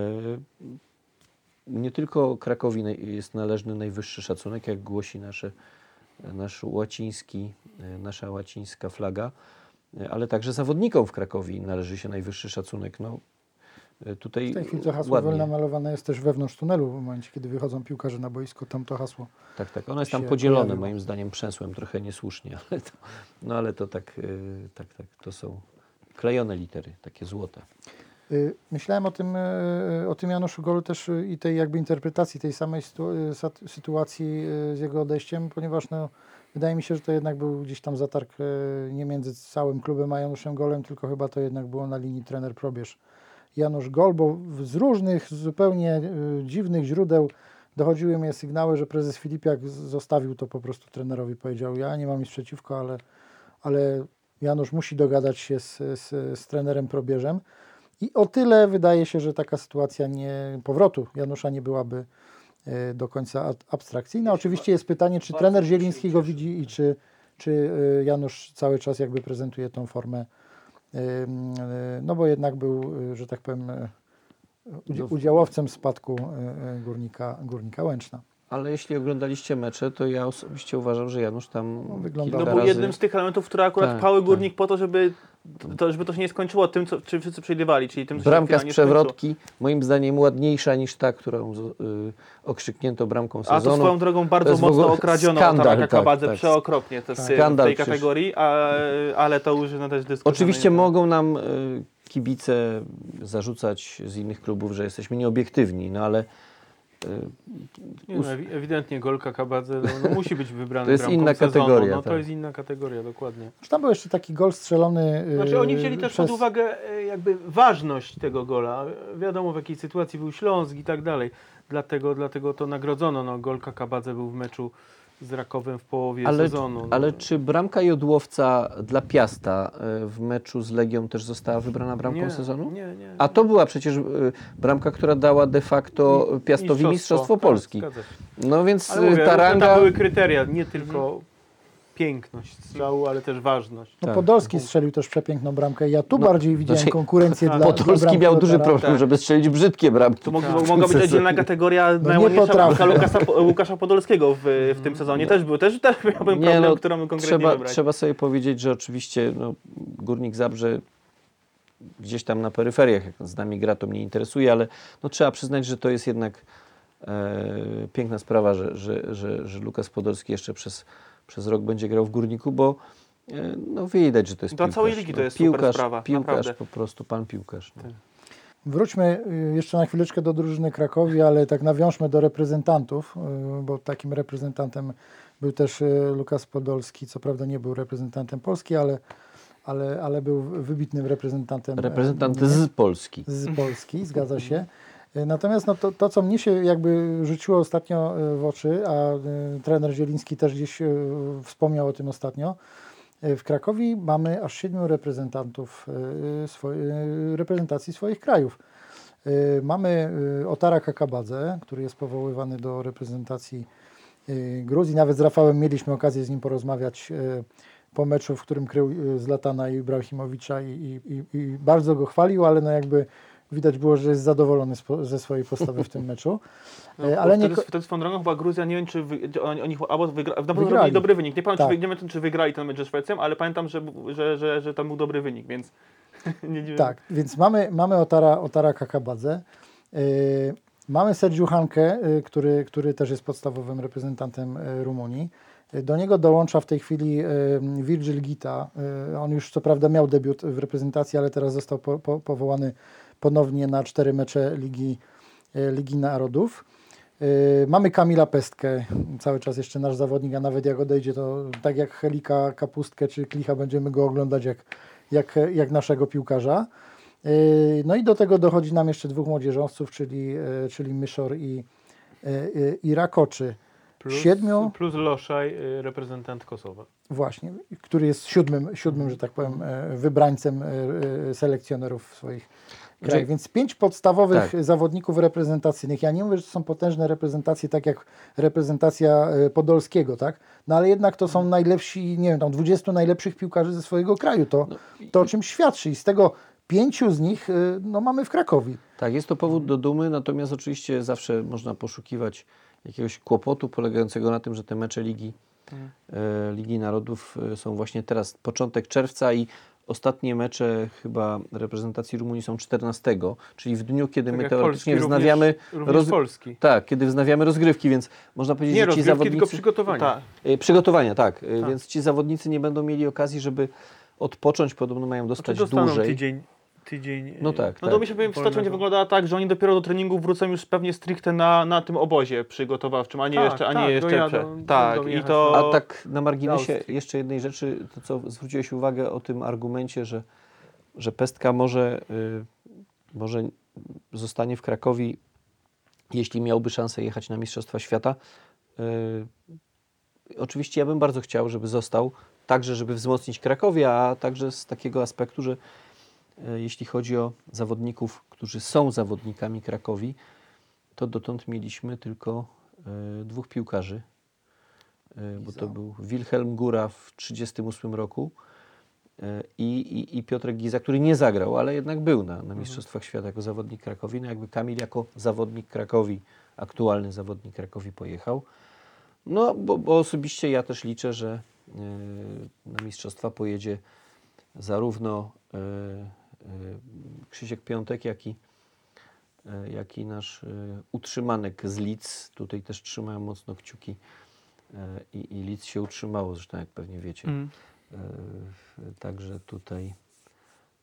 nie tylko Krakowi jest należny najwyższy szacunek, jak głosi nasze, nasz łaciński, nasza łacińska flaga, ale także zawodnikom w Krakowie należy się najwyższy szacunek. No, tutaj W tej chwili to hasło ładnie. namalowane jest też wewnątrz tunelu w momencie, kiedy wychodzą piłkarze na boisko, tam to hasło. Tak, tak. Ono jest tam podzielone, pojawiło. moim zdaniem, przęsłem trochę niesłusznie, ale to, no ale to tak, y, tak, tak, to są klejone litery, takie złote. Y, Myślałem o tym, y, o tym Januszu Golu też i tej jakby interpretacji tej samej sytuacji z jego odejściem, ponieważ no, wydaje mi się, że to jednak był gdzieś tam zatarg nie między całym klubem a Januszem Golem, tylko chyba to jednak było na linii trener probierz Janusz Gol, bo w- z różnych zupełnie y, dziwnych źródeł dochodziły mnie sygnały, że prezes Filipiak zostawił to po prostu trenerowi. Powiedział, ja nie mam nic przeciwko, ale, ale Janusz musi dogadać się z, z, z trenerem probierzem. I o tyle wydaje się, że taka sytuacja nie, powrotu Janusza nie byłaby e, do końca ab- abstrakcyjna. Oczywiście jest pytanie, czy trener Zieliński go widzi i czy, czy e, Janusz cały czas jakby prezentuje tą formę, e, e, no bo jednak był, e, że tak powiem, udzi- udziałowcem spadku górnika, górnika Łęczna. Ale jeśli oglądaliście mecze, to ja osobiście uważam, że Janusz tam No, wyglądał- No był razy... jednym z tych elementów, które akurat Tak, pały tak. górnik po to, żeby to, żeby to się nie skończyło tym, co, czym wszyscy przewidywali, czyli tym, się Bramka z finalnie skończyło. przewrotki, moim zdaniem ładniejsza niż ta, którą z- y, okrzyknięto bramką A to sezonu. swoją drogą bardzo w mocno okradziono skandal, tak, Kabadze tak. przeokropnie to jest w Skandal tej przecież. kategorii, a, ale to już no, też dyskusja. Oczywiście no, mogą nam y, kibice zarzucać z innych klubów, że jesteśmy nieobiektywni, no ale Nie, no, ewi- ewidentnie Golka Kabadze no, no, musi być wybrany To jest bramką inna sezonu. kategoria, No to tak. jest inna kategoria, dokładnie. Czy tam był jeszcze taki gol strzelony? e, Znaczy oni wzięli też przez... pod uwagę e, jakby ważność tego gola. Wiadomo w jakiej sytuacji był Śląsk i tak dalej. Dlatego, dlatego to nagrodzono. No, Golka Kabadze był w meczu z Rakowem w połowie ale, sezonu. No. ale czy bramka Jodłowca dla Piasta y, w meczu z Legią też została wybrana bramką nie, sezonu? Nie, nie. A to była przecież y, bramka, która dała de facto Piastowi Mistrzostwo tak, Polski. No więc Ale mówię, ta tam ranga... były kryteria, nie tylko piękność strzału, ale też ważność. No Tak. Podolski strzelił też przepiękną bramkę. Ja tu No, bardziej widziałem znaczy, konkurencję dla, dla Podolski miał duży problem, Tak. żeby strzelić brzydkie bramki. To mogła, Tak. mogła być oddzielna kategoria nie najładniejsza Łukasza, Łukasza Podolskiego w, w tym sezonie. Też był, też, też miałbym Nie, problem, no, którą konkretnie trzeba, wybrać. trzeba sobie powiedzieć, że oczywiście no, Górnik Zabrze gdzieś tam na peryferiach, jak z nami gra, to mnie interesuje, ale no, trzeba przyznać, że to jest jednak e, piękna sprawa, że, że, że, że Lukas Podolski jeszcze przez, przez rok będzie grał w Górniku, bo e, no, widać, że to jest Dla piłkarz. całej ligi to no, jest super piłkarz, sprawa, Piłkarz, naprawdę. po prostu pan piłkarz. No. Wróćmy y, jeszcze na chwileczkę do drużyny Krakowi, ale tak nawiążmy do reprezentantów, y, bo takim reprezentantem był też y, Lukas Podolski. Co prawda nie był reprezentantem Polski, ale, ale, ale był wybitnym reprezentantem. e, Reprezentant nie? z Polski. z Polski, zgadza się. Y, Natomiast no, to, to, co mnie się jakby rzuciło ostatnio y, w oczy, a y, trener Zieliński też gdzieś wspomniał o tym ostatnio, w Krakowie mamy aż siedmiu reprezentantów reprezentacji swoich krajów. Mamy Otara Kakabadze, który jest powoływany do reprezentacji Gruzji. Nawet z Rafałem mieliśmy okazję z nim porozmawiać po meczu, w którym krył Zlatana Ibrahimowicza i, i, i bardzo go chwalił, ale no jakby widać było, że jest zadowolony ze swojej postawy w tym meczu. No, E, bo ale nie wtedy, swoją drogą chyba Gruzja, nie wiem czy wy, oni, oni albo wygra, na pewno Wygrali. dobry wynik. Nie pamiętam, Tak. czy, nie wiem, czy wygrali ten mecz ze Szwecją, ale pamiętam, że, że, że, że tam był dobry wynik, więc nie dziwię. Tak, więc mamy, mamy Otara, Otara Kakabadze. Yy, mamy Sergiu Hankę, yy, który, który też jest podstawowym reprezentantem yy, Rumunii. Do niego dołącza w tej chwili Virgil Gita. On już co prawda miał debiut w reprezentacji, ale teraz został po, po, powołany ponownie na cztery mecze Ligi, yy, Ligi Narodów. Yy, Mamy Kamila Pestkę, cały czas jeszcze nasz zawodnik, a nawet jak odejdzie, to tak jak Helika Kapustkę czy Klicha będziemy go oglądać jak, jak, jak naszego piłkarza. Yy, No i do tego dochodzi nam jeszcze dwóch młodzieżowców, czyli, czyli Myszor i, i Rakoczy. Plus, Siedmiu, plus Loszaj, reprezentant Kosowa. właśnie, który jest siódmym, siódmym że tak powiem, wybrańcem selekcjonerów swoich krajach. Więc pięć podstawowych Tak. zawodników reprezentacyjnych. Ja nie mówię, że to są potężne reprezentacje, tak jak reprezentacja yy, Podolskiego, tak? No ale jednak to są najlepsi, nie wiem, tam 20 najlepszych piłkarzy ze swojego kraju. To, to o czym świadczy. I z tego pięciu z nich yy, no, mamy w Krakowie. Tak, jest to powód do dumy, natomiast oczywiście zawsze można poszukiwać jakiegoś kłopotu polegającego na tym, że te mecze Ligi, e, Ligi Narodów e, są właśnie teraz, początek czerwca i ostatnie mecze chyba reprezentacji Rumunii są 14, czyli w dniu, kiedy Tak my teoretycznie Polski, wznawiamy również, również roz- Polski. Tak, kiedy wznawiamy rozgrywki, więc można powiedzieć, Nie że ci zawodnicy... tylko przygotowania. Tak. E, Przygotowania, tak. E, Tak. Więc ci zawodnicy nie będą mieli okazji, żeby odpocząć, podobno mają Znaczy dostać dłużej. tydzień tydzień. No y, tak, No tak. to myślę, że sytuacja będzie wyglądała tak, że oni dopiero do treningu wrócą już pewnie stricte na, na tym obozie przygotowawczym, a nie Tak, jeszcze, a tak, nie jeszcze dojadą, prze... będą Tak, i to... A tak na marginesie jeszcze jednej rzeczy, to co zwróciłeś uwagę o tym argumencie, że, że Pestka może, y, może zostanie w Krakowie, jeśli miałby szansę jechać na Mistrzostwa Świata. Y, oczywiście ja bym bardzo chciał, żeby został, także żeby wzmocnić Krakowie, a także z takiego aspektu, że jeśli chodzi o zawodników, którzy są zawodnikami Krakowi, to dotąd mieliśmy tylko y, dwóch piłkarzy, y, bo to był Wilhelm Góra w 1938 roku i, i, i Piotrek Giza, który nie zagrał, ale jednak był na, na Mistrzostwach Świata jako zawodnik Krakowi. No jakby Kamil jako zawodnik Krakowi, aktualny zawodnik Krakowi pojechał. No, bo, bo osobiście ja też liczę, że na Mistrzostwa pojedzie zarówno Krzysiek Piątek, jak i, y, jak i nasz y, utrzymanek z Lidz. Tutaj też trzymałem mocno kciuki y, i, i Lidz się utrzymało, zresztą jak pewnie wiecie. Mm. Y, Także tutaj.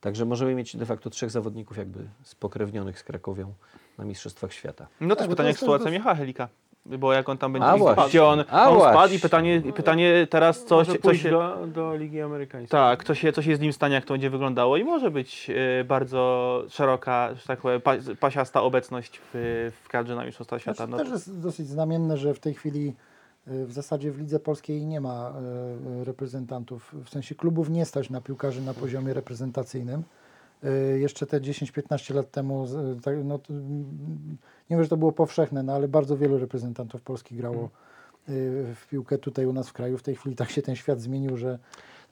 Także możemy mieć de facto trzech zawodników jakby spokrewnionych z Krakowią na Mistrzostwach Świata. No Tak, też to pytanie, jak sytuacja dos- Michała Helika. Bo jak on tam będzie A gdzie on, a on spadł i pytanie, pytanie teraz, co Może się, co pójść się, do, do Ligi Amerykańskiej. tak, co się, co się z nim stanie, jak to będzie wyglądało i może być e, bardzo szeroka, że tak powiem, pa, pasiasta obecność w, w kadrze na Mistrzostwa Świata. Znaczy, No, też jest dosyć znamienne, że w tej chwili y, w zasadzie w lidze polskiej nie ma y, reprezentantów, w sensie klubów nie stać na piłkarzy na poziomie reprezentacyjnym. Y, Jeszcze te 10-15 lat temu, z- tak, no, nie wiem, że to było powszechne, no, ale bardzo wielu reprezentantów polskich grało y, w piłkę tutaj u nas w kraju. W tej chwili tak się ten świat zmienił, że,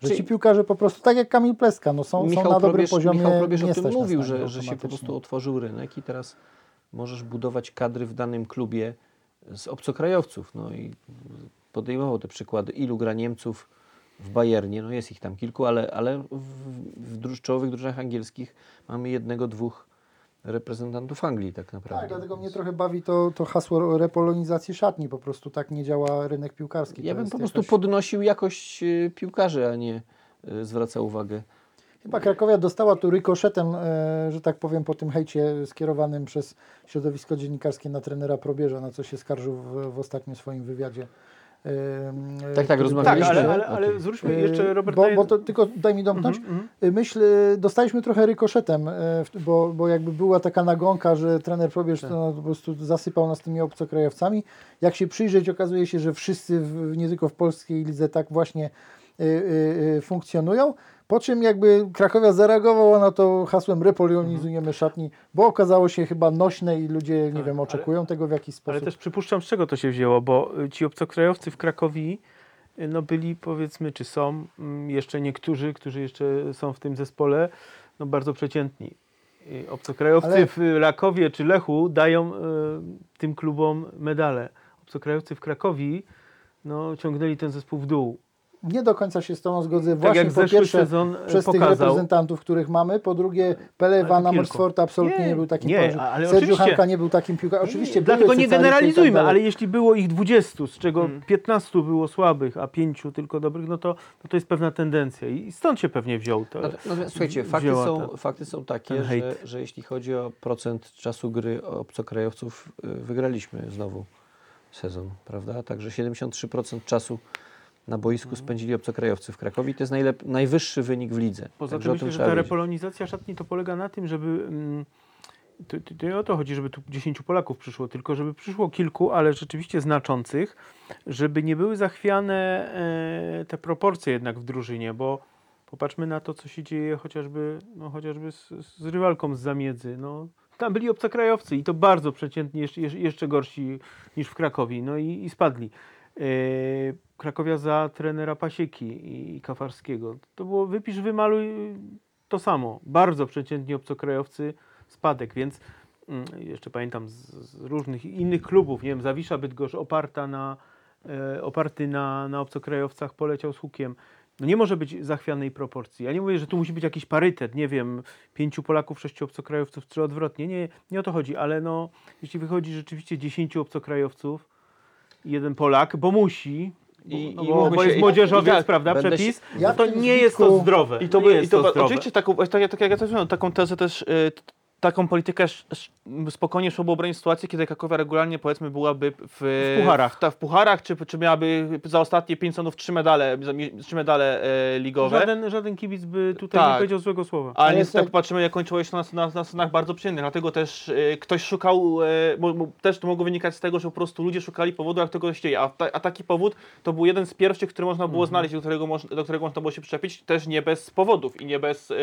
że Czyli- ci piłkarze po prostu, tak jak Kamil Pleska, no, są, są na dobrym Probierz, poziomie. Michał Probierz o tym mówił, że, że się po prostu otworzył rynek i teraz możesz budować kadry w danym klubie z obcokrajowców. No i podejmował te przykłady, ilu gra Niemców w Bayernie, no jest ich tam kilku, ale, ale w, w druż- czołowych drużynach angielskich mamy jednego, dwóch reprezentantów Anglii tak naprawdę. Tak, dlatego mnie trochę bawi to, to hasło repolonizacji szatni. Po prostu tak nie działa rynek piłkarski. Ja To bym po prostu jakaś- podnosił jakość y, piłkarzy, a nie y, zwracał uwagę. Chyba Krakowia dostała tu rykoszetem, e, że tak powiem, po tym hejcie skierowanym przez środowisko dziennikarskie na trenera Probierza, na co się skarżył w, w ostatnim swoim wywiadzie. Tak, który rozmawialiśmy. Tak, ale, ale, ale zwróćmy E, jeszcze, Robert, bo, bo to tylko daj mi domknąć. Mhm, mhm. Y, Myśl, y, dostaliśmy trochę rykoszetem, bo, bo jakby była taka nagonka, że trener Probierz Tak. to no, po prostu zasypał nas tymi obcokrajowcami. Jak się przyjrzeć, okazuje się, że wszyscy, w, nie tylko w polskiej lidze, tak właśnie funkcjonują. Po czym jakby Krakowia zareagowała na to hasłem repolionizujemy szatni, bo okazało się chyba nośne i ludzie, nie Tak, wiem, ale- oczekują tego w jakiś Ale sposób. też przypuszczam, z czego to się wzięło, bo y, ci obcokrajowcy w Krakowi y, no byli powiedzmy, czy są mm, jeszcze niektórzy, którzy jeszcze są w tym zespole, no bardzo przeciętni. Y, Obcokrajowcy Ale- w Rakowie czy Lechu dają y, tym klubom medale. Obcokrajowcy w Krakowi no, ciągnęli ten zespół w dół. Nie do końca się z tą zgodzę. Tak Właśnie po pierwsze sezon y, przez tych pokazał. reprezentantów, których mamy. Po drugie, Pele kilku. Morsford absolutnie nie, Nie, był takim nie, piłkarzem. Sergio. Hanka nie był takim piłkarzem. Oczywiście Dlatego nie i tak generalizujmy, dalej. ale jeśli było ich 20, z czego Mm. 15 było słabych, a 5 tylko dobrych, no to, no to jest pewna tendencja i stąd się pewnie wziął to. Natomiast, No słuchajcie, fakty są, ta- fakty są takie, że, że jeśli chodzi o procent czasu gry obcokrajowców, y, wygraliśmy znowu sezon, prawda? Także 73% czasu na boisku Mhm. spędzili obcokrajowcy w Krakowie. To jest najwyższy wynik w lidze. Poza Także tym myślę, że ta repolonizacja szatni to polega na tym, żeby. Mm, to, to, o to chodzi, żeby tu 10 Polaków przyszło, tylko żeby przyszło kilku, ale rzeczywiście znaczących, żeby nie były zachwiane e, te proporcje jednak w drużynie, bo popatrzmy na to, co się dzieje chociażby, no, chociażby z, z rywalką z zamiedzy. No, tam byli obcokrajowcy i to bardzo przeciętni, jeszcze, jeszcze gorsi niż w Krakowie, no i, i spadli. E, Krakowia za trenera Pasieki i Kafarskiego. To było wypisz, wymaluj to samo. Bardzo przeciętni obcokrajowcy, spadek, więc mm, jeszcze pamiętam z, z różnych innych klubów, nie wiem, Zawisza Bydgoszcz oparta na, e, oparty na, na obcokrajowcach poleciał z hukiem. No nie może być zachwianej proporcji. Ja nie mówię, że tu musi być jakiś parytet, nie wiem, pięciu Polaków, sześciu obcokrajowców, czy odwrotnie. Nie, nie o to chodzi, ale no, jeśli wychodzi rzeczywiście dziesięciu obcokrajowców, jeden Polak, bo musi, I, no i bo, jest młodzieżowiec, tak, prawda, przepis, się- Ja no to w tym nie jest to zdrowe. I to, by, jest i to, zdrowe. oczywiście taką, tak, jak- tak jak ja też mówiłem, taką tezę też, y, taką politykę spokojnie szło obronić sytuację, kiedy Krakowia regularnie powiedzmy byłaby w, W pucharach. w, ta, w pucharach czy, czy miałaby za ostatnie pięć sezonów trzy medale, za mi- trzy medale e, ligowe. Żaden, żaden kibic by tutaj Tak. nie powiedział złego słowa. Ale niestety tak- patrzymy, jak kończyło się na, na, na scenach bardzo przyjemnych. Dlatego też e, ktoś szukał, e, mo, mo, też to mogło wynikać z tego, że po prostu ludzie szukali powodu, jak tego się dzieje. A, ta, a taki powód to był jeden z pierwszych, który można było znaleźć, do którego, moż, do którego można było się przyczepić, też nie bez powodów i nie bez, e,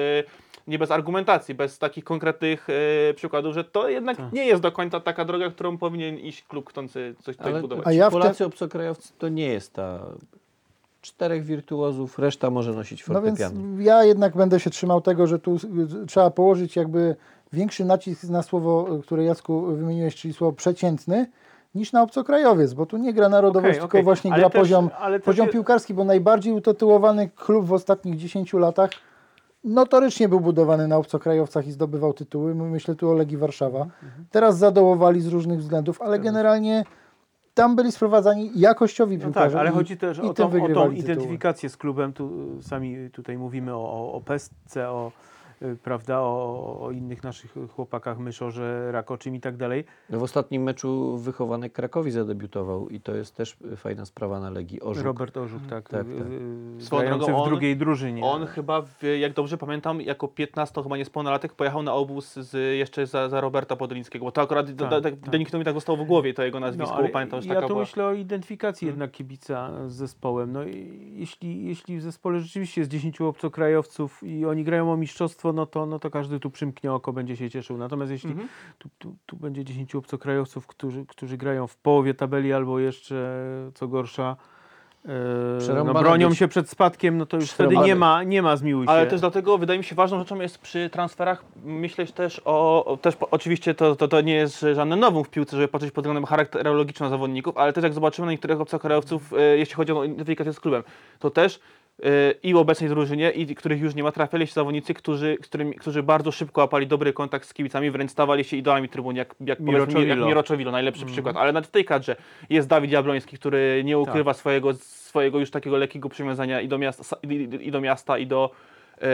nie bez argumentacji, bez takich konkretnych e, przykładów, że to jednak Tak. nie jest do końca taka droga, którą powinien iść klub chcący coś tutaj Ale budować. A ja w te- Polacy obcokrajowcy to nie jest ta czterech wirtuozów, reszta może nosić No więc fortepiany. ja jednak będę się trzymał tego, że tu y, trzeba położyć jakby większy nacisk na słowo, y, które Jacku wymieniłeś, czyli słowo przeciętny, niż na obcokrajowiec, bo tu nie gra narodowość, Okej, tylko okej. właśnie Ale gra też- poziom, poziom piłkarski, bo najbardziej utytułowany klub w ostatnich 10 latach notorycznie był budowany na obcokrajowcach i zdobywał tytuły. Myślę tu o Legii Warszawa. Mhm. Teraz zadołowali z różnych względów, ale generalnie tam byli sprowadzani jakościowi No piłkarze. tak, ale i- chodzi też o tą, o tą identyfikację z klubem. Tu sami tutaj mówimy o, o, o pestce, o, prawda, o, o innych naszych chłopakach, Myszorze, Rakoczym i tak dalej. No w ostatnim meczu wychowany Krakowi zadebiutował i to jest też fajna sprawa na Legii. Orzuk. Robert Orzuk, tak, Tak, tak. y, y, grający drogą w on- drugiej drużynie. On chyba, w, jak dobrze pamiętam, jako 15 chyba niespełnolatek pojechał na obóz z, jeszcze za, za Roberta Podolińskiego, bo to akurat Tak, tak, tak, tak. Deniktowi tak zostało w głowie to jego nazwisko, ale bo pamiętam, że ja taka tu była. myślę o identyfikacji Mhm. jednak kibica z zespołem. No i jeśli, jeśli w zespole rzeczywiście jest 10 obcokrajowców i oni grają o mistrzostwo, no to, no to każdy tu przymknie oko, będzie się cieszył. Natomiast jeśli Mhm. tu, tu, tu będzie 10 obcokrajowców, którzy, którzy grają w połowie tabeli albo jeszcze, co gorsza, e, no, bronią być. się przed spadkiem, no to już wtedy nie ma, nie ma zmiłuj się. Ale też dlatego wydaje mi się ważną rzeczą jest przy transferach myśleć też o, o też po, oczywiście to, to, to nie jest żadne nowum w piłce, żeby patrzeć pod względem charakterologicznym na zawodników, ale też jak zobaczymy na niektórych obcokrajowców, e, jeśli chodzi o identyfikację z klubem, to też i w obecnej drużynie, i których już nie ma, trafiali się zawodnicy, którzy, którymi, którzy bardzo szybko łapali dobry kontakt z kibicami, wręcz stawali się idolami trybun, jak, jak, Miro powiedzmy, jak Czowilo. Miro Czowilo, najlepszy przykład. Ale nawet w tej kadrze jest Dawid Jabloński, który nie ukrywa swojego, swojego już takiego lekkiego przywiązania i do miasta, i, i, i do, miasta, i do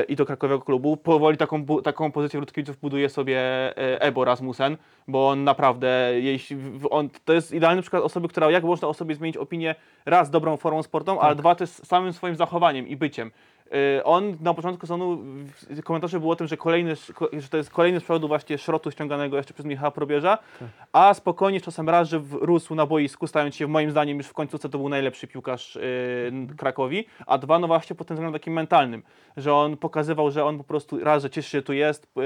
i do krakowiego klubu. Powoli taką, taką pozycję wśród kibiców buduje sobie e, Ebo Rasmussen, bo on naprawdę, jeśli on, to jest idealny przykład osoby, która jak można o sobie zmienić opinię raz dobrą formą sportową, ale dwa też samym swoim zachowaniem i byciem. E, On na początku sezonu komentarze było o tym, że, kolejny, że to jest kolejny z przodu właśnie szrotu ściąganego jeszcze przez Michała Probierza, a spokojnie czasem raz, że rósł na boisku, stając się moim zdaniem już w końcówce to był najlepszy piłkarz e, Krakowi, a dwa no właśnie pod tym względem takim mentalnym, że on pokazywał, że on po prostu raz, że cieszy się, tu jest, e,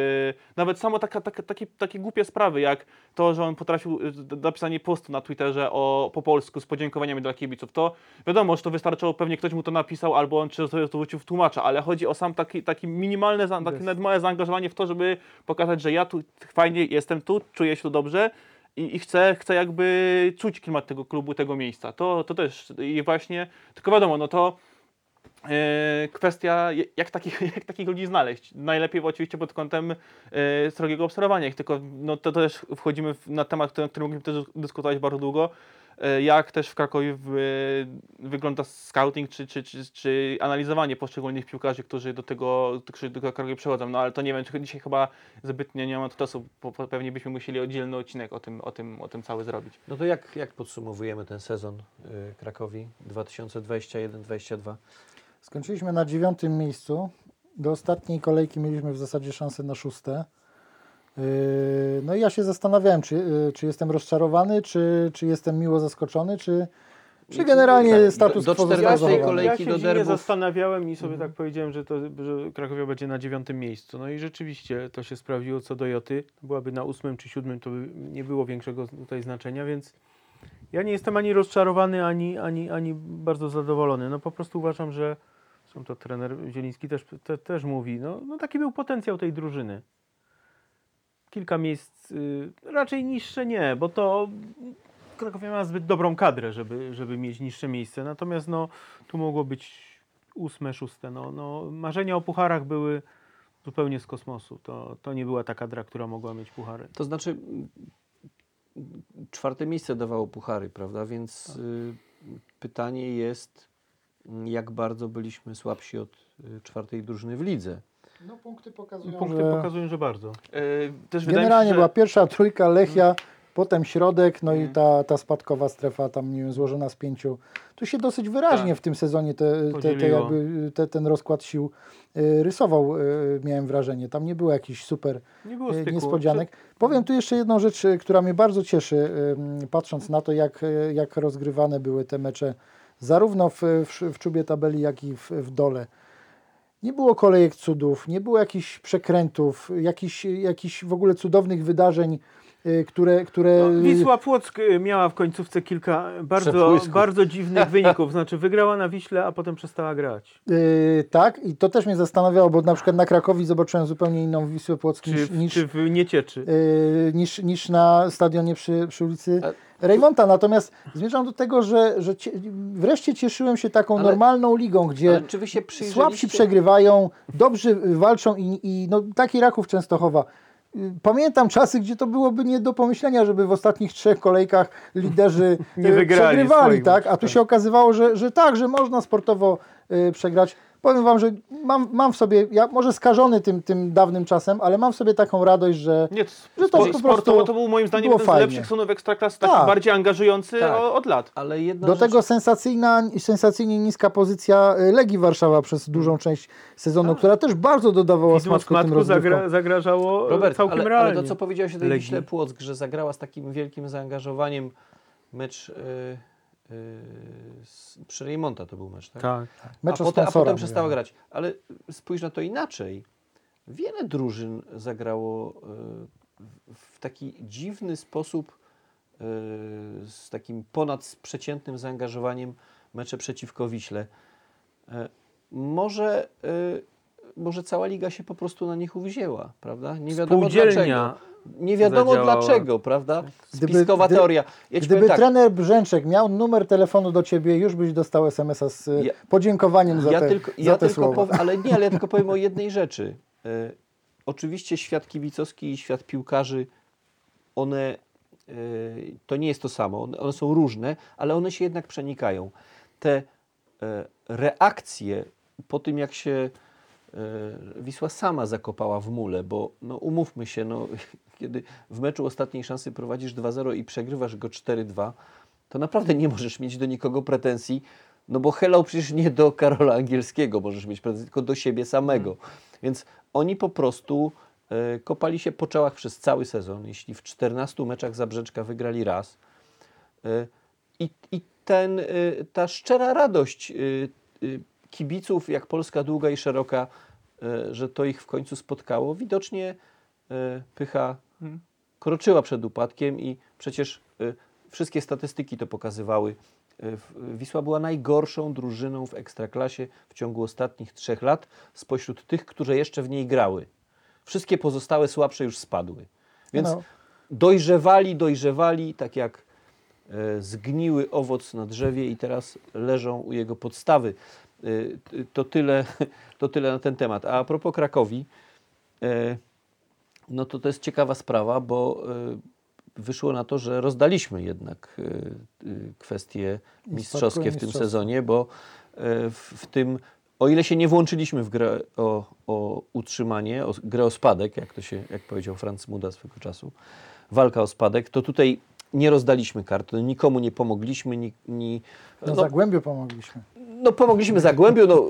nawet samo taka, taka, takie, takie głupie sprawy, jak to, że on potrafił d- napisanie postu na Twitterze o, po polsku z podziękowaniami dla kibiców, to wiadomo, że to wystarczyło, pewnie ktoś mu to napisał, albo on czy to, to wrócił w tłumacza, ale chodzi o sam taki, taki minimalne, takie Bez- nawet małe zaangażowanie w to, żeby pokazać, że ja tu fajnie jestem tu, czuję się tu dobrze i, i chcę, chcę jakby czuć klimat tego klubu, tego miejsca. To, to też i właśnie, tylko wiadomo, no to e, kwestia, jak takich, jak takich ludzi znaleźć. Najlepiej oczywiście pod kątem e, srogiego obserwowania ich, tylko no, to też wchodzimy w, na temat, który, który mogliśmy też dyskutować bardzo długo, jak też w Krakowie w, wygląda scouting czy, czy, czy, czy analizowanie poszczególnych piłkarzy, którzy do tego, którzy do Krakowi przychodzą. No ale to nie wiem, czy dzisiaj chyba zbytnio nie ma tu czasu, bo pewnie byśmy musieli oddzielny odcinek o tym, o tym, o tym cały zrobić. No to jak, jak podsumowujemy ten sezon y, Krakowi 2021-2022? Skończyliśmy na dziewiątym miejscu. Do ostatniej kolejki mieliśmy w zasadzie szansę na szóste. Yy, No i ja się zastanawiałem, czy, yy, czy jestem rozczarowany, czy, czy jestem miło zaskoczony, czy, czy generalnie Tak, status do- do quo został 14 zachowany. kolejki ja się do derbów. zastanawiałem i sobie Mhm. tak powiedziałem, że, to, że Krakowia będzie na dziewiątym miejscu. No i rzeczywiście to się sprawdziło co do Joty. Byłaby na ósmym czy siódmym, to by nie było większego tutaj znaczenia, więc ja nie jestem ani rozczarowany, ani, ani, ani bardzo zadowolony. No po prostu uważam, że zresztą to trener Zieliński też, te, też mówi, no, no taki był potencjał tej drużyny. Kilka miejsc, y, raczej niższe nie, bo to Krakowia ma zbyt dobrą kadrę, żeby, żeby mieć niższe miejsce. Natomiast no, tu mogło być ósme, szóste. No, no, marzenia o pucharach były zupełnie z kosmosu. To, to nie była ta kadra, która mogła mieć puchary. To znaczy, czwarte miejsce dawało puchary, prawda? Więc y, pytanie jest, jak bardzo byliśmy słabsi od y, czwartej drużyny w lidze. No, punkty pokazują, Punkty że pokazują, że bardzo. Yy, też generalnie się, była że pierwsza trójka, Lechia, potem środek, no i Mhm. ta, ta spadkowa strefa tam nie wiem, złożona z pięciu. Tu się dosyć wyraźnie Tak. w tym sezonie te, te, te jakby, te, ten rozkład sił y, rysował, y, miałem wrażenie. Tam nie było jakichś super Nie było styku. niespodzianek. Powiem tu jeszcze jedną rzecz, która mnie bardzo cieszy, patrząc na to, jak, jak rozgrywane były te mecze, zarówno w, w, w czubie tabeli, jak i w, w dole. Nie było kolejek cudów, nie było jakichś przekrętów, jakichś, jakichś w ogóle cudownych wydarzeń, które. które No, Wisła Płock y, miała w końcówce kilka bardzo, bardzo dziwnych wyników. Znaczy wygrała na Wiśle, a potem przestała grać. y, tak, i to też mnie zastanawiało, bo na przykład na Krakowi zobaczyłem zupełnie inną Wisłę Płock Czy, niż, w- niż, czy w Niecieczy. y, niż, niż na stadionie przy, przy ulicy A- Rejmonta. Natomiast zmierzam do tego, że, że cie, wreszcie cieszyłem się taką Ale- normalną ligą, gdzie Ale czy wy się przyjrzeliście? słabsi przegrywają, dobrzy y, walczą i, i no, taki Raków Częstochowa. Pamiętam czasy, gdzie to byłoby nie do pomyślenia, żeby w ostatnich trzech kolejkach liderzy Nie wygrali przegrywali, tak? A tu się okazywało, że, że tak, że można sportowo y, przegrać. Powiem wam, że mam, mam w sobie, ja może skażony tym, tym dawnym czasem, ale mam w sobie taką radość, że nie, że to to po prostu to był moim zdaniem było jeden z fajnie. lepszych sezonów Ekstraklasy, taki Tak. bardziej angażujący Tak. o, od lat. Ale jedna do rzecz, tego sensacyjna, sensacyjnie niska pozycja y, Legii Warszawa przez dużą część sezonu, która też bardzo dodawała smaczku tym Matku rozgrywkom. zagra, zagrażało Robert, całkiem ale, realnie. ale to co powiedziałeś o tej Legii. Wiśle Płock, że zagrała z takim wielkim zaangażowaniem mecz y, y, z, przy Rejmonta to był mecz, tak? Tak. Mecz a, potem, a potem przestała grać. Ale spójrz na to inaczej. Wiele drużyn zagrało y, w taki dziwny sposób y, z takim ponadprzeciętnym zaangażowaniem mecze przeciwko Wiśle. E, Może, y, może cała liga się po prostu na nich uwzięła, prawda? Nie wiadomo Spółdzielnia dlaczego. Nie wiadomo zadziałała. dlaczego, prawda? Gdyby- Spiskowa gdy- teoria. Ja Gdyby tak, trener Brzęczek miał numer telefonu do ciebie, już byś dostał SMS-a z Ja- podziękowaniem za ja te, tylko, za ja te tylko słowa. powiem, ale nie, ale ja tylko powiem o jednej rzeczy. E, oczywiście świat kibicowski i świat piłkarzy, one, e, to nie jest to samo, one, one są różne, ale one się jednak przenikają. Te e, reakcje po tym, jak się e, Wisła sama zakopała w mule, bo no, umówmy się, no, kiedy w meczu ostatniej szansy prowadzisz 2-0 i przegrywasz go 4-2, to naprawdę nie możesz mieć do nikogo pretensji, no bo hello przecież nie do Karola Angielskiego możesz mieć pretensje, tylko do siebie samego. Więc oni po prostu e, kopali się po czołach przez cały sezon. Jeśli w 14 meczach Zabrzeczka wygrali raz e, i, i ten, e, ta szczera radość e, e, kibiców, jak Polska długa i szeroka, e, że to ich w końcu spotkało, widocznie e, pycha Mhm. kroczyła przed upadkiem i przecież y, wszystkie statystyki to pokazywały. Wisła była najgorszą drużyną w Ekstraklasie w ciągu ostatnich trzech lat spośród tych, które jeszcze w niej grały. Wszystkie pozostałe słabsze już spadły. Więc No. dojrzewali, dojrzewali, tak jak e, zgniły owoc na drzewie i teraz leżą u jego podstawy. T- To tyle, to tyle na ten temat. A a propos Krakowi, e, no to to jest ciekawa sprawa, bo e, wyszło na to, że rozdaliśmy jednak kwestie mistrzowskie w tym sezonie, bo w, w tym, o ile się nie włączyliśmy w grę o, o utrzymanie, o grę o spadek, jak to się, jak powiedział Franz Muda swego czasu, walka o spadek, to tutaj nie rozdaliśmy kart, nikomu nie pomogliśmy, ni, ni, No, no, Zagłębiu pomogliśmy. No pomogliśmy Zagłębiu, no,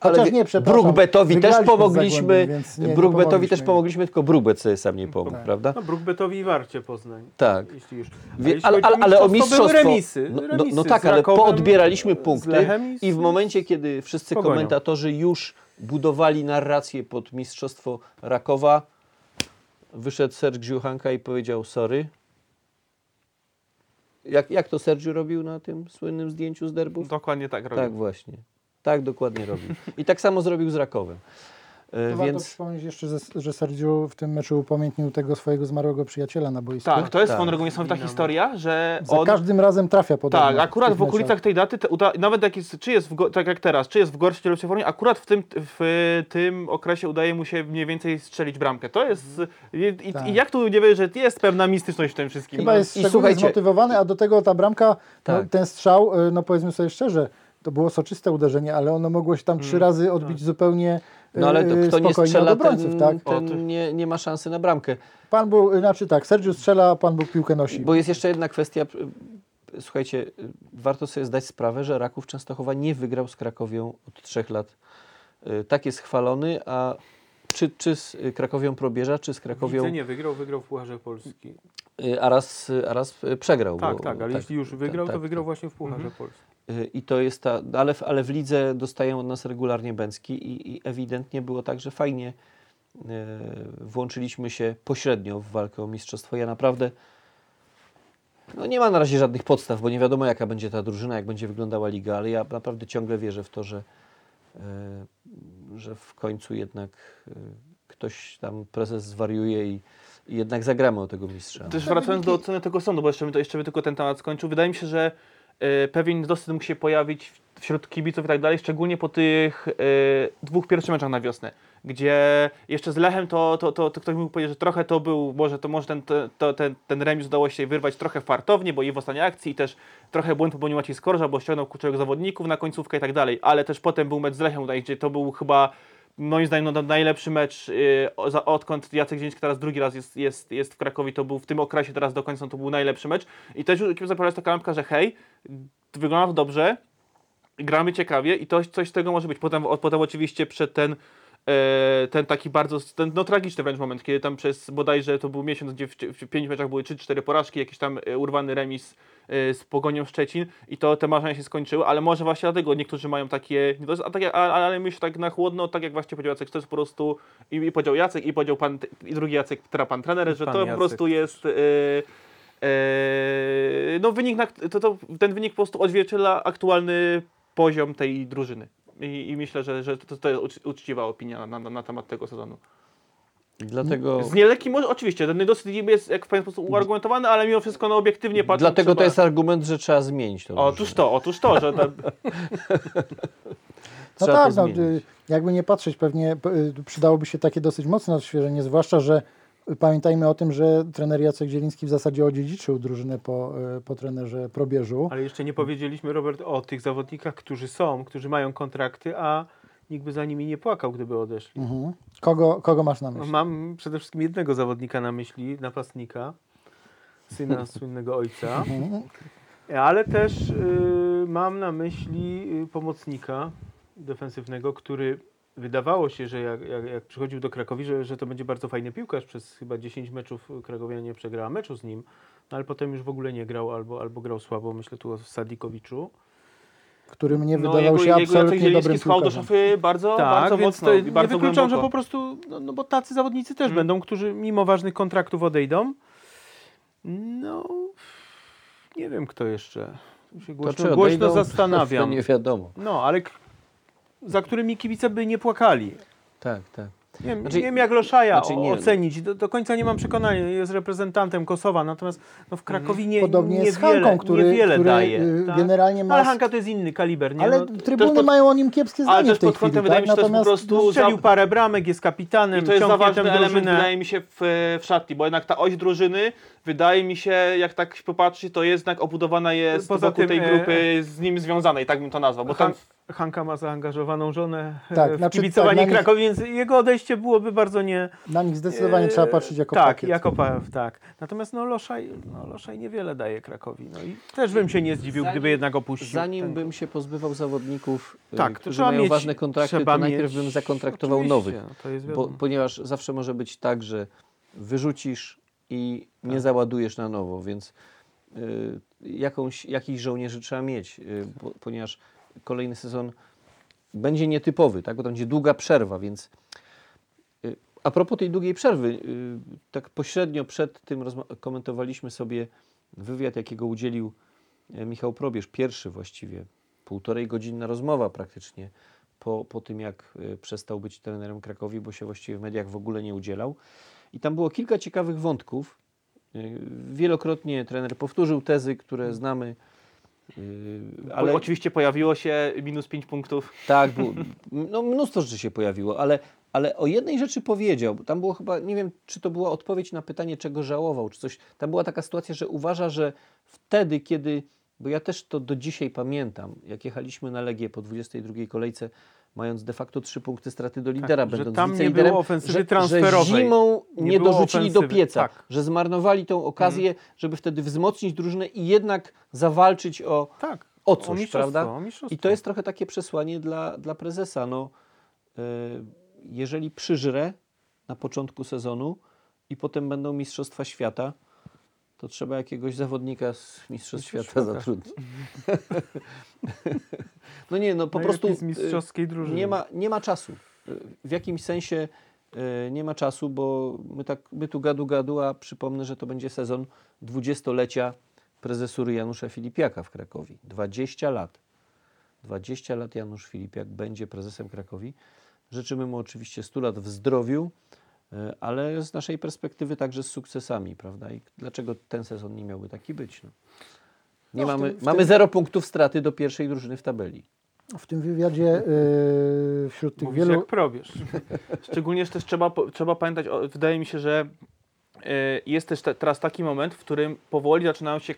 ale Chociaż nie, przepraszam, Brookbetowi też wygraliśmy z pomogliśmy, więc nie, pomogliśmy też pomogliśmy, tylko Brookbet sobie sam nie pomógł, Tak. prawda? No, Brookbetowi i Warcie Poznań. Tak. Jeśli już. A Wie, jeśli ale, chodzi ale, ale o były mistrzostwo. remisy. no, no, remisy no tak, z ale Rakowem, poodbieraliśmy z punkty Lechem i w momencie, kiedy wszyscy Pogonią. komentatorzy już budowali narrację pod mistrzostwo Rakowa, wyszedł Sergiu Hanka i powiedział sorry. Jak, jak to Sergiu robił na tym słynnym zdjęciu z derbów? Dokładnie tak robię. Tak właśnie. Tak dokładnie robił. I tak samo zrobił z Rakowem. E, To warto Więc przypomnieć jeszcze, że, Sergio w tym meczu upamiętnił tego swojego zmarłego przyjaciela na boisku. Tak, to jest Tak. swoją drogą niesamowita historia, że Za on... każdym razem trafia podobno. Tak, akurat tych w okolicach tej daty, te, uda, nawet jak jest, czy jest w, go- tak jak teraz, czy jest w gorszej lub formie, akurat w tym, w tym okresie udaje mu się mniej więcej strzelić bramkę. To jest. I, i, Tak. i jak tu nie wie, że jest pewna mistyczność w tym wszystkim. Chyba no. jest I szczególnie słuchajcie- zmotywowany, a do tego ta bramka, no, Tak. ten strzał, y, no powiedzmy sobie szczerze, to było soczyste uderzenie, ale ono mogło się tam trzy razy odbić zupełnie no ale to, y, kto nie strzela, ten, tak? Ten nie, nie ma szansy na bramkę. Pan był, znaczy tak, Sergio strzela, a Pan Bóg piłkę nosi. Bo jest jeszcze jedna kwestia. Słuchajcie, warto sobie zdać sprawę, że Raków Częstochowa nie wygrał z Krakowią od trzech lat. Y, Tak jest chwalony, a czy, czy z Krakowią probierza, czy z Krakowią, Widzę nie wygrał, wygrał w Pucharze Polski. y, a raz, a raz przegrał. Tak, bo- tak, ale jeśli już wygrał, tak, to wygrał tak. właśnie w Pucharze Mhm. Polski. Y, I to jest ta, ale, w- ale w lidze dostają od nas regularnie Bęcki i, i ewidentnie było tak, że fajnie y, włączyliśmy się pośrednio w walkę o mistrzostwo. Ja naprawdę no nie ma na razie żadnych podstaw, bo nie wiadomo jaka będzie ta drużyna, jak będzie wyglądała liga, ale ja naprawdę ciągle wierzę w to, że, y, że w końcu jednak ktoś tam prezes zwariuje i, jednak zagramy o tego mistrza. Też wracając do oceny tego sądu, bo jeszcze jeszcze bym tylko ten temat skończył. Wydaje mi się, że pewien niedosyt mógł się pojawić wśród kibiców i tak dalej, szczególnie po tych e, dwóch pierwszych meczach na wiosnę, gdzie jeszcze z Lechem to, to, to, to ktoś mógł powiedzieć, że trochę to był, może, to, może ten, to, ten, ten remis udało się wyrwać trochę fartownie, bo i w ostatniej akcji i też trochę błąd popełnił Maciej Skorża, bo ściągnął kurczę zawodników na końcówkę i tak dalej, ale też potem był mecz z Lechem, gdzie to był chyba moim zdaniem no, najlepszy mecz yy, odkąd Jacek Zieliński teraz drugi raz jest, jest, jest w Krakowie, to był w tym okresie teraz do końca to był najlepszy mecz i też już zapowiadać taka lampka, że hej, wygląda dobrze, gramy ciekawie i to, coś z tego może być. Potem, potem oczywiście przed ten ten taki bardzo, ten, no tragiczny wręcz moment, kiedy tam przez bodajże to był miesiąc, gdzie w, w pięciu meczach były 3-4 porażki, jakiś tam e, urwany remis e, z Pogonią Szczecin i to te marzenia się skończyły, ale może właśnie dlatego niektórzy mają takie, a tak, ale myślę tak na chłodno, tak jak właśnie powiedział Jacek, to jest po prostu i, i powiedział Jacek i powiedział pan, i drugi Jacek, teraz pan trener, że Pan to po Jacek. prostu jest... E, e, no wynik, na, to, to, ten wynik po prostu odzwierciedla aktualny poziom tej drużyny. I, i myślę, że, że to, to jest ucz- uczciwa opinia na, na, na temat tego sezonu. Dlatego, Z nielekkim, może oczywiście, ten dosyć jest jak w pewien sposób uargumentowany, ale mimo wszystko no, obiektywnie patrząc. dlatego to trzeba- jest argument, że trzeba zmienić to. Otóż to, otóż to, że ta, No Trzeba tak, to no, zmienić. jakby nie patrzeć, pewnie y, przydałoby się takie dosyć mocne odświeżenie, zwłaszcza, że pamiętajmy o tym, że trener Jacek Zieliński w zasadzie odziedziczył drużynę po, y, po trenerze Probierzu. Ale jeszcze nie powiedzieliśmy, Robert, o tych zawodnikach, którzy są, którzy mają kontrakty, a nikt by za nimi nie płakał, gdyby odeszli. Mhm. Kogo, kogo masz na myśli? Mam przede wszystkim jednego zawodnika na myśli, napastnika, syna słynnego ojca, Mhm. ale też y, mam na myśli y, pomocnika defensywnego, który wydawało się, że jak, jak, jak przychodził do Krakowi, że, że to będzie bardzo fajny piłkarz. Przez chyba 10 meczów Krakowia nie przegrała meczu z nim, no, ale potem już w ogóle nie grał albo, albo grał słabo, myślę tu o Sadikowiczu. który mnie no, wydawał jego, się jego absolutnie Zieliński dobrym schwał do piłkarzem. szafy bardzo, bardzo Tak, więc mocno to nie bardzo wykluczam, że głęboko. po prostu, no, no bo tacy zawodnicy też Mm. będą, którzy mimo ważnych kontraktów odejdą. No, nie wiem kto jeszcze. Się To głośno, czy głośno odejdą, zastanawiam. To nie wiadomo. No, ale za którymi kibice by nie płakali. Tak, tak. Nie, wiem- Znaczy- nie wiem jak Loszaja znaczy nie. ocenić. Do, do końca nie mam przekonania. Jest reprezentantem Kosowa, natomiast no, w Krakowie nie, Podobnie niewiele, z Hanką, który, niewiele który daje. y, tak? generalnie ma... Ale Hanka to jest inny kaliber, nie? ale no, trybuny pod- mają o nim kiepskie ale zdanie też w tej pod kątem chwili, wydaje tak? mi się, że to jest po Natomiast prostu strzelił za- parę bramek, jest kapitanem, I to jest ważny element, wydaje mi się, w, w szatni, bo jednak ta oś drużyny, wydaje mi się, jak tak popatrzy, to jednak obudowana jest Poza wokół tym, tej e, grupy z nim związanej, tak bym to nazwał. Bo tam, Han, Hanka ma zaangażowaną żonę Tak, tak, w znaczy, kibicowanie tak, nich- Krakowi, więc jego odejście byłoby bardzo nie... na nich zdecydowanie e, trzeba patrzeć jako Tak, pakiet. jako pa, tak. Natomiast no Loszaj, no Loszaj niewiele daje Krakowi. No i też bym się nie zdziwił, Zanim- gdyby jednak opuścił. Zanim ten- bym się pozbywał zawodników, y, Tak, to którzy mają mieć- ważne kontrakty, trzeba to najpierw mieć- bym zakontraktował nowych. no to jest Bo, ponieważ zawsze może być tak, że wyrzucisz i nie Tak. załadujesz na nowo, więc y, jakąś, jakichś żołnierzy trzeba mieć, y, bo, ponieważ kolejny sezon będzie nietypowy, tak? bo to będzie długa przerwa, więc y, a propos tej długiej przerwy, y, tak pośrednio przed tym komentowaliśmy sobie wywiad, jakiego udzielił e, Michał Probierz, pierwszy właściwie, półtorej godzinna rozmowa praktycznie po, po tym, jak y, przestał być trenerem Krakowi, bo się właściwie w mediach w ogóle nie udzielał. I tam było kilka ciekawych wątków. Y, Wielokrotnie trener powtórzył tezy, które znamy. y, Ale oczywiście pojawiło się minus 5 punktów. tak, było, no mnóstwo rzeczy się pojawiło, ale, ale o jednej rzeczy powiedział. Tam było chyba, nie wiem, czy to była odpowiedź na pytanie, czego żałował, czy coś. Tam była taka sytuacja, że uważa, że wtedy, kiedy, bo ja też to do dzisiaj pamiętam, jak jechaliśmy na Legię po 22 kolejce, mając de facto trzy punkty straty do lidera, Tak, że będąc tam nie było ofensywy że, że transferowej. zimą Nie nie, dorzucili do pieca, tak. że zmarnowali tą okazję, żeby wtedy wzmocnić drużynę i jednak zawalczyć o, Tak. o coś, mistrzostwo, prawda? o mistrzostwo. I to jest trochę takie przesłanie dla, dla prezesa. No, y, jeżeli przyżre na początku sezonu i potem będą Mistrzostwa Świata, to trzeba jakiegoś zawodnika z Mistrzostw Świata zatrudnić. no nie, no po Najlepiej prostu z mistrzowskiej y, drużyny. nie ma, nie ma czasu. W jakimś sensie y, nie ma czasu, bo my, tak, my tu gadu gadu, a przypomnę, że to będzie sezon dwudziestolecia prezesury Janusza Filipiaka w Krakowie. 20 lat. 20 lat Janusz Filipiak będzie prezesem Krakowi. Życzymy mu oczywiście 100 lat w zdrowiu, ale z naszej perspektywy także z sukcesami, prawda? I dlaczego ten sezon nie miałby taki być? No. Nie No, mamy, tym- mamy tym- zero punktów straty do pierwszej drużyny w tabeli. W tym wywiadzie y, wśród tych Mówisz wielu... jak probierz. Szczególnie że też trzeba, trzeba pamiętać, o, wydaje mi się, że e, jest też te, teraz taki moment, w którym powoli zaczynają się, e,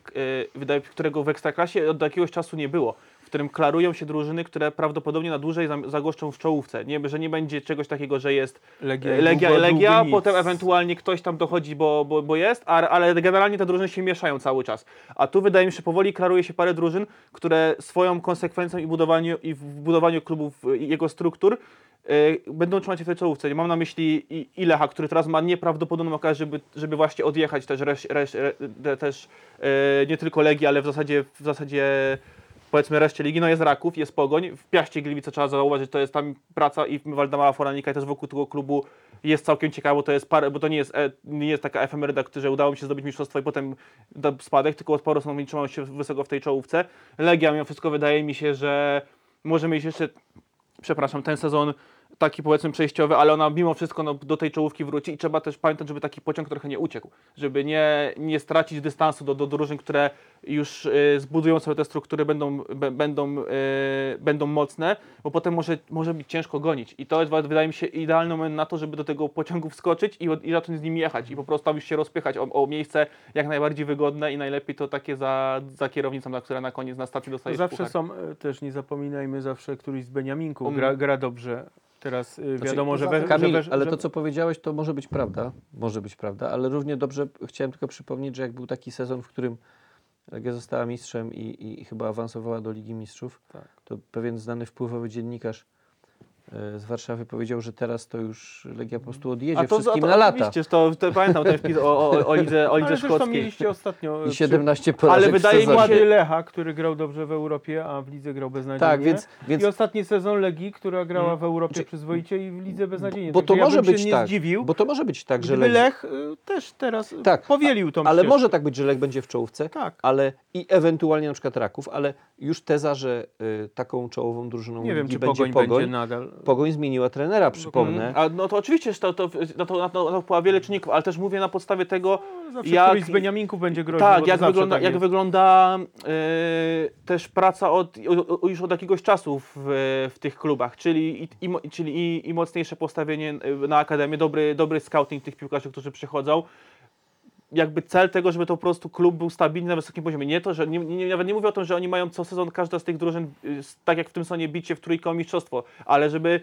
wydaje, którego w Ekstraklasie od jakiegoś czasu nie było, którym klarują się drużyny, które prawdopodobnie na dłużej zagoszczą w czołówce. Nie, że nie będzie czegoś takiego, że jest Legia, E, Legia, długo, Legia długo potem ewentualnie ktoś tam dochodzi, bo, bo, bo jest, a, ale generalnie te drużyny się mieszają cały czas. A tu wydaje mi się, powoli klaruje się parę drużyn, które swoją konsekwencją i budowaniu, i w budowaniu klubów i jego struktur e, będą trzymać się w tej czołówce. Mam na myśli Ilecha, który teraz ma nieprawdopodobną okazję, żeby, żeby właśnie odjechać też, też e, nie tylko Legii, ale w zasadzie, w zasadzie powiedzmy reszcie ligi, no jest Raków, jest Pogoń, w Piaście Gliwice trzeba zauważyć, to jest tam praca i Waldemara Foranika i też wokół tego klubu jest całkiem ciekawe, bo to jest parę, bo to nie jest, e, nie jest taka efemeryda, że udało mi się zdobyć mistrzostwo i potem spadek, tylko od paru sezonów trzymają się wysoko w tej czołówce. Legia mimo wszystko wydaje mi się, że może mieć jeszcze, przepraszam, ten sezon taki powiedzmy przejściowy, ale ona mimo wszystko no, do tej czołówki wróci i trzeba też pamiętać, żeby taki pociąg trochę nie uciekł, żeby nie, nie stracić dystansu do, do drużyn, które już y, zbudują sobie te struktury, będą, b, będą, y, będą mocne, bo potem może, może być ciężko gonić i to jest wydaje mi się idealny moment na to, żeby do tego pociągu wskoczyć i, i zacząć z nim jechać i po prostu tam już się rozpychać o, o miejsce jak najbardziej wygodne i najlepiej to takie za, za kierownicą, na które na koniec na stacji To dostajesz zawsze puchar. są, e, też nie zapominajmy, zawsze któryś z Beniaminków Um. gra, gra dobrze. Teraz y, wiadomo, że, we, Kamil, że, we, ale to, co powiedziałeś, to może być prawda. Może być prawda, ale równie dobrze chciałem tylko przypomnieć, że jak był taki sezon, w którym Legia została mistrzem i, i chyba awansowała do Ligi Mistrzów, Tak. to pewien znany wpływowy dziennikarz z Warszawy powiedział, że teraz to już Legia po prostu odjedzie wszystkim to, na lata. Oczywiście, to, to pamiętam ten wpis o, o, o lidze, o lidze ale szkockiej. mieliście ostatnio e, I 17 Ale porażek wydaje w mi się- Lecha, który grał dobrze w Europie, a w lidze grał beznadziejnie. Tak, więc, więc I ostatni sezon Legii, która grała Mm. w Europie Znaczy- przyzwoicie i w lidze beznadziejnie. bo to ja może być tak, zdziwił, bo to może być tak, że Lech y, też teraz Tak, powielił tą ale ścieżkę. może tak być, że Lech będzie w czołówce, Tak. ale i ewentualnie na przykład Raków, ale już teza, że y, taką czołową drużyną Nie wiem, czy będzie Pogoń, Pogoń, będzie nadal. Pogoń zmieniła trenera, przypomnę. Mm, A no to oczywiście, że to, to, no to, na to, na to wpływa wiele czynników, ale też mówię na podstawie tego, Zawsze jak- z Beniaminków będzie groził. tak, jak wygląda, tak jak wygląda e, też praca od, o, już od jakiegoś czasu w, w tych klubach, czyli, i, i, czyli i, i mocniejsze postawienie e, na akademię, dobry, dobry scouting tych piłkarzy, którzy przychodzą. Jakby cel tego, żeby to po prostu klub był stabilny na wysokim poziomie. Nie to, że nie, nie, nawet nie mówię o tym, że oni mają co sezon każda z tych drużyn, y, tak jak w tym sezonie bicie w trójkę o mistrzostwo, ale żeby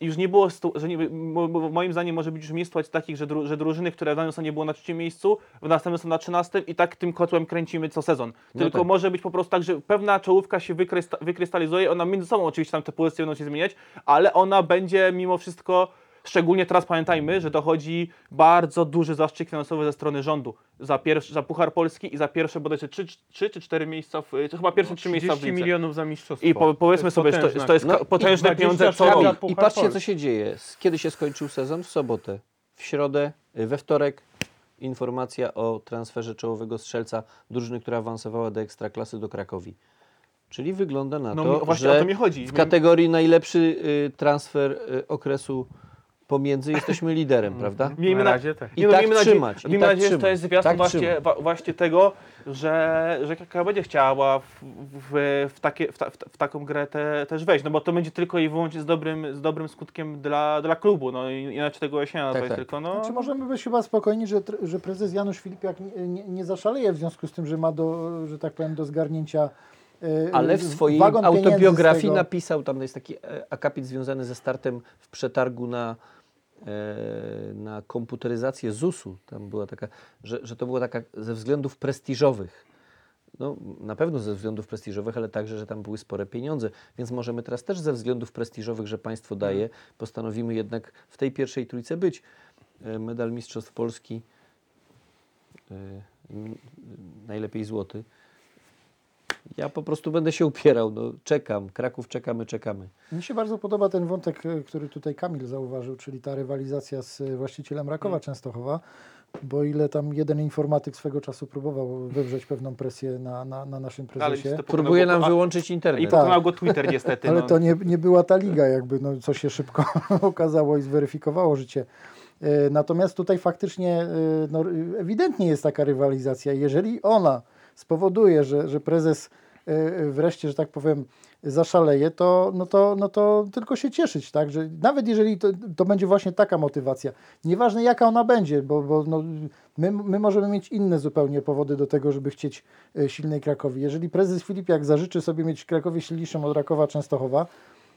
już nie było, że nie, mo, mo, moim zdaniem może być już sytuacji takich, że, dru, że drużyny, które w danym sezonie było na trzecim miejscu, w następnym są na trzynastym i tak tym kotłem kręcimy co sezon. No Tylko tak. może być po prostu tak, że pewna czołówka się wykrysta, wykrystalizuje, ona między sobą oczywiście tam te pozycje będą się zmieniać, ale ona będzie mimo wszystko, szczególnie teraz pamiętajmy, że dochodzi bardzo duży zastrzyk finansowy ze strony rządu za, pierwszy, za Puchar Polski i za pierwsze bodajże 3, 3 czy 4 miejsca, w, to chyba pierwsze 3 miejsca w 30 lidze. milionów za mistrzostwo. I po, powiedzmy jest sobie, że to, to jest No potężne i pieniądze 26 co rok. I patrzcie, co się dzieje. Kiedy się skończył sezon? W sobotę. W środę, we wtorek informacja o transferze czołowego strzelca drużyny, która awansowała do Ekstraklasy do Krakowi. Czyli wygląda na No to, właśnie że o to mi chodzi. w kategorii najlepszy y, transfer y, okresu pomiędzy jesteśmy liderem, prawda? Miejmy na razie tak. I no, tak miejmy nadzieję, trzymać, i miejmy tak nadzieję że to jest zwiastun tak właśnie, wa, właśnie tego, że, że KK będzie chciała w, w, w, takie, w, ta, w, ta- w taką grę te, też wejść, no bo to będzie tylko i wyłącznie z dobrym, z dobrym skutkiem dla, dla klubu, no i inaczej tego się nie da, Tak, to tak. tylko no... Znaczy możemy być chyba spokojni, że, że prezes Janusz Filipiak nie, nie, nie zaszaleje w związku z tym, że ma do, że tak powiem, do zgarnięcia e, Ale w swojej autobiografii napisał, tam jest taki e, akapit związany ze startem w przetargu na, na komputeryzację ZUS-u. Tam była taka, że, że to było taka ze względów prestiżowych. No, na pewno ze względów prestiżowych, ale także, że tam były spore pieniądze. Więc możemy teraz też ze względów prestiżowych, że państwo daje, postanowimy jednak w tej pierwszej trójce być. E, Medal Mistrzostw Polski, e, najlepiej złoty. Ja po prostu będę się upierał. No, czekam. Kraków czekamy, czekamy. Mi się bardzo podoba ten wątek, e, który tutaj Kamil zauważył, czyli ta rywalizacja z e, właścicielem Rakowa Częstochowa, bo ile tam jeden informatyk swego czasu próbował wywrzeć pewną presję na, na, na naszym Ale prezesie. niestety Próbuje nam wyłączyć I internet. Tak. pokonał go Twitter niestety. Ale no. to nie, nie była ta liga, jakby, no, co się szybko okazało i zweryfikowało życie. E, Natomiast tutaj faktycznie no, ewidentnie jest taka rywalizacja. Jeżeli ona spowoduje, że, że prezes e, wreszcie, że tak powiem, zaszaleje, to, no to, no to tylko się cieszyć, tak? Że nawet jeżeli to, to będzie właśnie taka motywacja, nieważne jaka ona będzie, bo, bo no, my, my możemy mieć inne zupełnie powody do tego, żeby chcieć e, silnej Krakowi. Jeżeli prezes Filipiak zażyczy sobie mieć Krakowie silniejszą od Rakowa Częstochowa,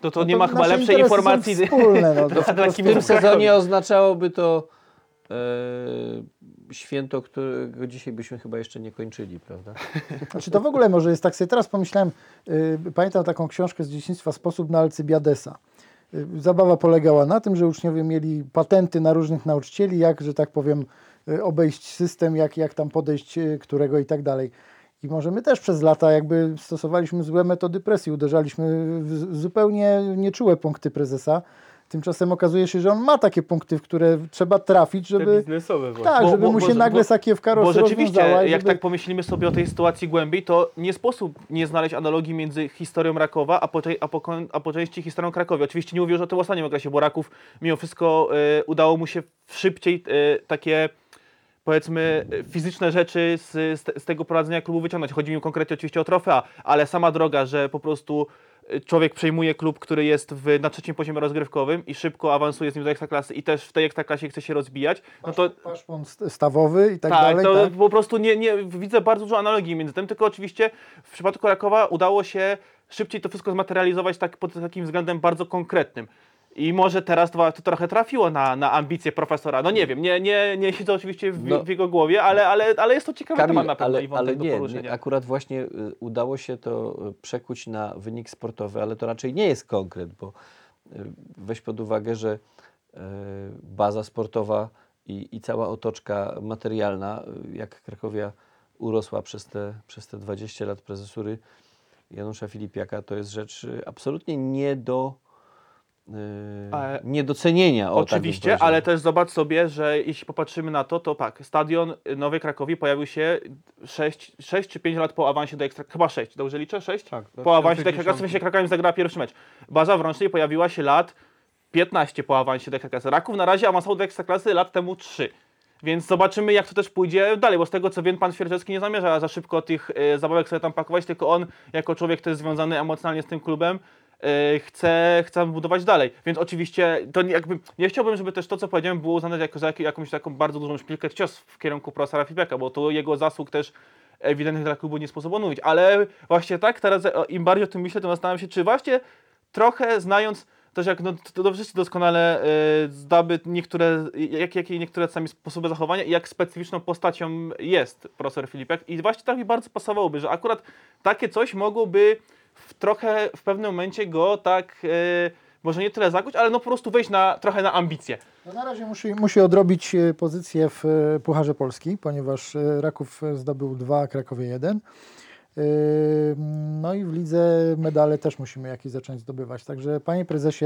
To, to no nie ma chyba lepszej informacji. Wspólne, no, to po W tym sezonie oznaczałoby to e, święto, którego dzisiaj byśmy chyba jeszcze nie kończyli, prawda? Znaczy to w ogóle może jest tak, sobie teraz pomyślałem, y, pamiętam taką książkę z dzieciństwa Sposób na Alcybiadesa. Y, zabawa polegała na tym, że uczniowie mieli patenty na różnych nauczycieli, jak, że tak powiem, y, obejść system, jak, jak tam podejść y, którego i tak dalej. I może my też przez lata jakby stosowaliśmy złe metody presji, uderzaliśmy w zupełnie nieczułe punkty prezesa. Tymczasem okazuje się, że on ma takie punkty, w które trzeba trafić, Te żeby, biznesowe właśnie. tak, Bo- żeby bo- mu bo- się bo- nagle sakiewka roz, Bo rzeczywiście, i jak żeby... tak pomyślimy sobie o tej sytuacji głębiej, to nie sposób nie znaleźć analogii między historią Rakowa, a po, a po, a po części historią Krakowi. Oczywiście nie mówię już o tym ostatnim okresie, bo Raków mimo wszystko e, udało mu się szybciej e, takie powiedzmy fizyczne rzeczy z, z, te- z tego prowadzenia klubu wyciągnąć. Chodzi mi konkretnie oczywiście o trofea, ale sama droga, że po prostu człowiek przejmuje klub, który jest w, na trzecim poziomie rozgrywkowym i szybko awansuje z nim do ekstraklasy i też w tej ekstraklasie chce się rozbijać, no to paszpon st- stawowy i tak, tak, dalej. to tak? po prostu nie, nie widzę bardzo dużo analogii między tym, tylko oczywiście w przypadku Rakowa udało się szybciej to wszystko zmaterializować tak, pod takim względem bardzo konkretnym. I może teraz to, to trochę trafiło na, na ambicje profesora. No nie wiem, nie, nie, nie siedzę oczywiście w, No. w jego głowie, ale, ale, ale jest to ciekawy Kamil, temat na pewno ale, i wątek ale do nie, poruszenia. nie, akurat właśnie y, udało się to y, przekuć na wynik sportowy, ale to raczej nie jest konkret, bo y, weź pod uwagę, że baza sportowa i, i cała otoczka materialna, jak Krakowia urosła przez te, przez te 20 lat prezesury Janusza Filipiaka, to jest rzecz absolutnie nie do niedocenienia. O, tak Oczywiście, powiedział. ale też zobacz sobie, że jeśli popatrzymy na to, to tak, stadion Nowej Krakowi pojawił się 6, 6 czy 5 lat po awansie do ekstra, chyba 6, dobrze liczę? 6? Tak, po awansie do 2010. Ekstraklasy się Krakowiem zagrała pierwszy mecz. Baza w Rącznej pojawiła się lat 15 po awansie do Ekstraklasy. Raków na razie awansował do Ekstraklasy lat temu 3. Więc zobaczymy, jak to też pójdzie dalej, bo z tego co wiem, pan Świerczewski nie zamierza za szybko tych e, zabawek sobie tam pakować, tylko on, jako człowiek, który jest związany emocjonalnie z tym klubem, e, chce, chce budować dalej. Więc oczywiście, to jakby, nie chciałbym, żeby też to, co powiedziałem, było uznane jako za jak- jakąś taką bardzo dużą szpilkę cios w kierunku profesora Fibeka, bo to jego zasług też ewidentnych dla klubu nie sposób odmówić. Ale właśnie tak, teraz e, im bardziej o tym myślę, to zastanawiam się, czy właśnie trochę znając też jak no, to dobrze wszyscy doskonale y, zdaby niektóre, jak, jakie niektóre sami sposoby zachowania i jak specyficzną postacią jest profesor Filipek. I właśnie tak mi bardzo pasowałoby, że akurat takie coś mogłoby w trochę w pewnym momencie go tak, y, może nie tyle zakuć, ale no po prostu wejść na, trochę na ambicje. No na razie musi, musi odrobić e, pozycję w e, Pucharze Polski, ponieważ Raków zdobył dwa, Krakowie jeden. No i w lidze medale też musimy jakieś zacząć zdobywać. Także panie prezesie,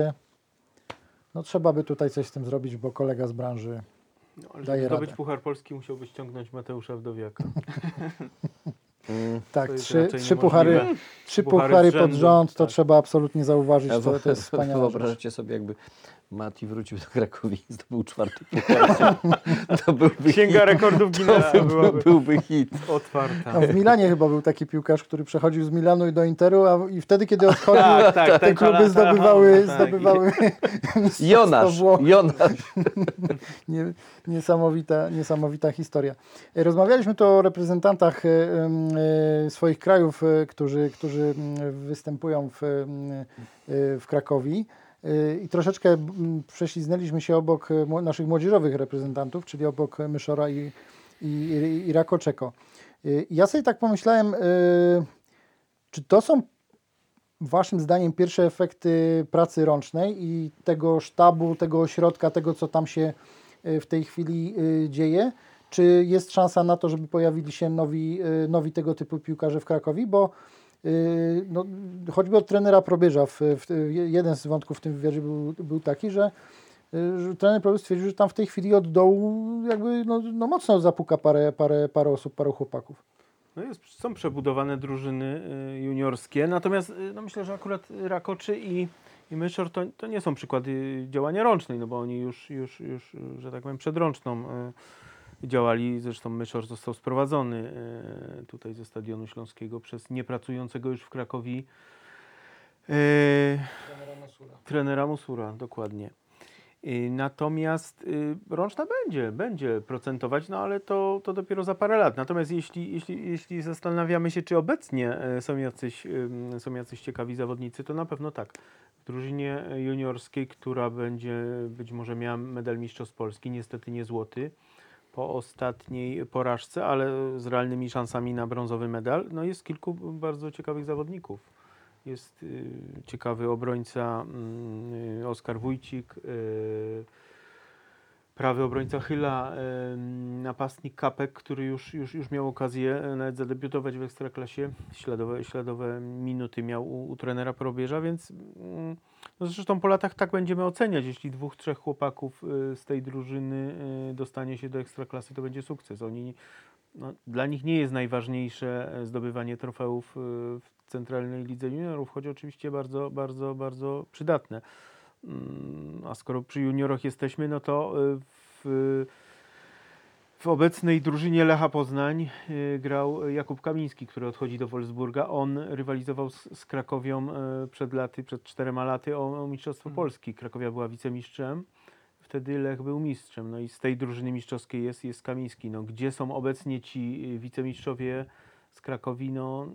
no trzeba by tutaj coś z tym zrobić, bo kolega z branży No, ale daje żeby zdobyć radę. Puchar Polski musiałby ściągnąć Mateusza Wdowiaka. Tak, To jest trzy, raczej trzy puchary, niemożliwe. trzy Puchary puchary z pod rzędu, rząd, to tak. trzeba absolutnie zauważyć, to, to jest wspaniała rzecz. Wyobrażacie sobie, jakby Mati wrócił do Krakowi i zdobył czwarty puchar. To byłby Księga hit. rekordów Guinnessa To byłaby byłby hit. otwarta. No, w Milanie chyba był taki piłkarz, który przechodził z Milanu i do Interu, a i wtedy, kiedy odchodził, Tak, tak, te ten kluby Chala- zdobywały, tak. zdobywały Jonasz. Jonasz. Nie, niesamowita, niesamowita historia. Rozmawialiśmy tu o reprezentantach em, e, swoich krajów, e, którzy, którzy mm, występują w, w Krakowi. E, I troszeczkę prześliznęliśmy się obok mło- naszych młodzieżowych reprezentantów, czyli obok Myszora i, i, i Rakoczeko. Ja sobie tak pomyślałem, czy to są Waszym zdaniem pierwsze efekty pracy rącznej i tego sztabu, tego ośrodka, tego co tam się y, w tej chwili y, dzieje? Czy jest szansa na to, żeby pojawili się nowi, y, nowi tego typu piłkarze w Krakowie? Bo y, no, choćby od trenera Probierza, w, w, jeden z wątków w tym wywiadzie był, był taki, że, y, że trener Probierz stwierdził, że tam w tej chwili od dołu jakby no, no mocno zapuka parę, parę, parę osób, paru chłopaków. No jest, są przebudowane drużyny y, juniorskie, natomiast y, no myślę, że akurat Rakoczy i, i Myszor to, to nie są przykłady działania rącznej, no bo oni już, już, już że tak powiem, przedrączną y, działali. Zresztą Myszor został sprowadzony y, tutaj ze Stadionu Śląskiego przez niepracującego już w Krakowi y, trenera Musura, dokładnie. Y, Natomiast y, rączna będzie, będzie procentować, no ale to, to dopiero za parę lat. Natomiast jeśli, jeśli, jeśli zastanawiamy się, czy obecnie e, są jacyś, są jacyś ciekawi zawodnicy, to na pewno tak. W drużynie juniorskiej, która będzie być może miała medal Mistrzostw Polski, niestety nie złoty, po ostatniej porażce, ale z realnymi szansami na brązowy medal, no jest kilku bardzo ciekawych zawodników. Jest y, ciekawy obrońca y, Oskar Wójcik, y, prawy obrońca Chyla, y, napastnik Kapek, który już, już, już miał okazję e, nawet zadebiutować w Ekstraklasie. Śladowe, śladowe minuty miał u, u trenera Probierza, więc mm, no zresztą po latach tak będziemy oceniać. Jeśli dwóch, trzech chłopaków y, z tej drużyny y, dostanie się do Ekstraklasy, to będzie sukces. Oni no, dla nich nie jest najważniejsze e, zdobywanie trofeów y, w Centralnej Lidze Juniorów, choć oczywiście bardzo, bardzo, bardzo przydatne. Mm, A skoro przy juniorach jesteśmy, no to w, w obecnej drużynie Lecha Poznań y, grał Jakub Kamiński, który odchodzi do Wolfsburga. On rywalizował z, z Krakowią y, przed laty, przed czterema laty o, o Mistrzostwo Polski. Krakowia była wicemistrzem. Wtedy Lech był mistrzem. No i z tej drużyny mistrzowskiej jest, jest Kamiński. No, gdzie są obecnie ci y, wicemistrzowie z Krakowi? No,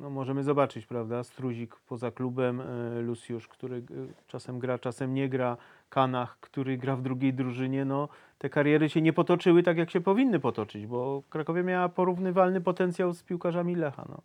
no możemy zobaczyć, prawda? Struzik poza klubem, Luciusz, który czasem gra, czasem nie gra, Kanach, który gra w drugiej drużynie. No, te kariery się nie potoczyły tak, jak się powinny potoczyć, bo Krakowie miała porównywalny potencjał z piłkarzami Lecha. No.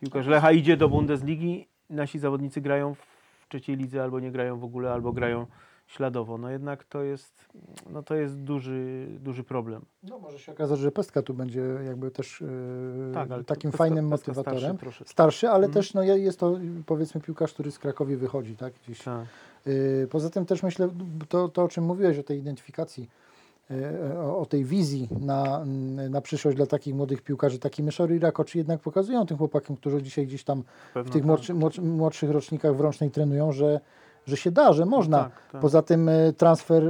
Piłkarz Lecha idzie do Bundesligi, nasi zawodnicy grają w trzeciej lidze albo nie grają w ogóle, albo grają śladowo. No jednak to jest, no to jest duży, duży problem. No może się okazać, że Pestka tu będzie jakby też yy, Tak, takim Pestka- fajnym Pestka motywatorem. starszy. Starszy, ale Mhm. też no, je- jest to powiedzmy piłkarz, który z Krakowi wychodzi, tak? Gdzieś. Tak. Yy, Poza tym też myślę, to, to o czym mówiłeś, o tej identyfikacji, yy, o, o tej wizji na, na przyszłość dla takich młodych piłkarzy, taki Myszory i Rakoczy jednak pokazują tym chłopakom, którzy dzisiaj gdzieś tam w Pewno tych tak. młodszy, młodszy, młodszych rocznikach w Rącznej trenują, że, że się da, że można. tak, tak. Poza tym yy, transfer...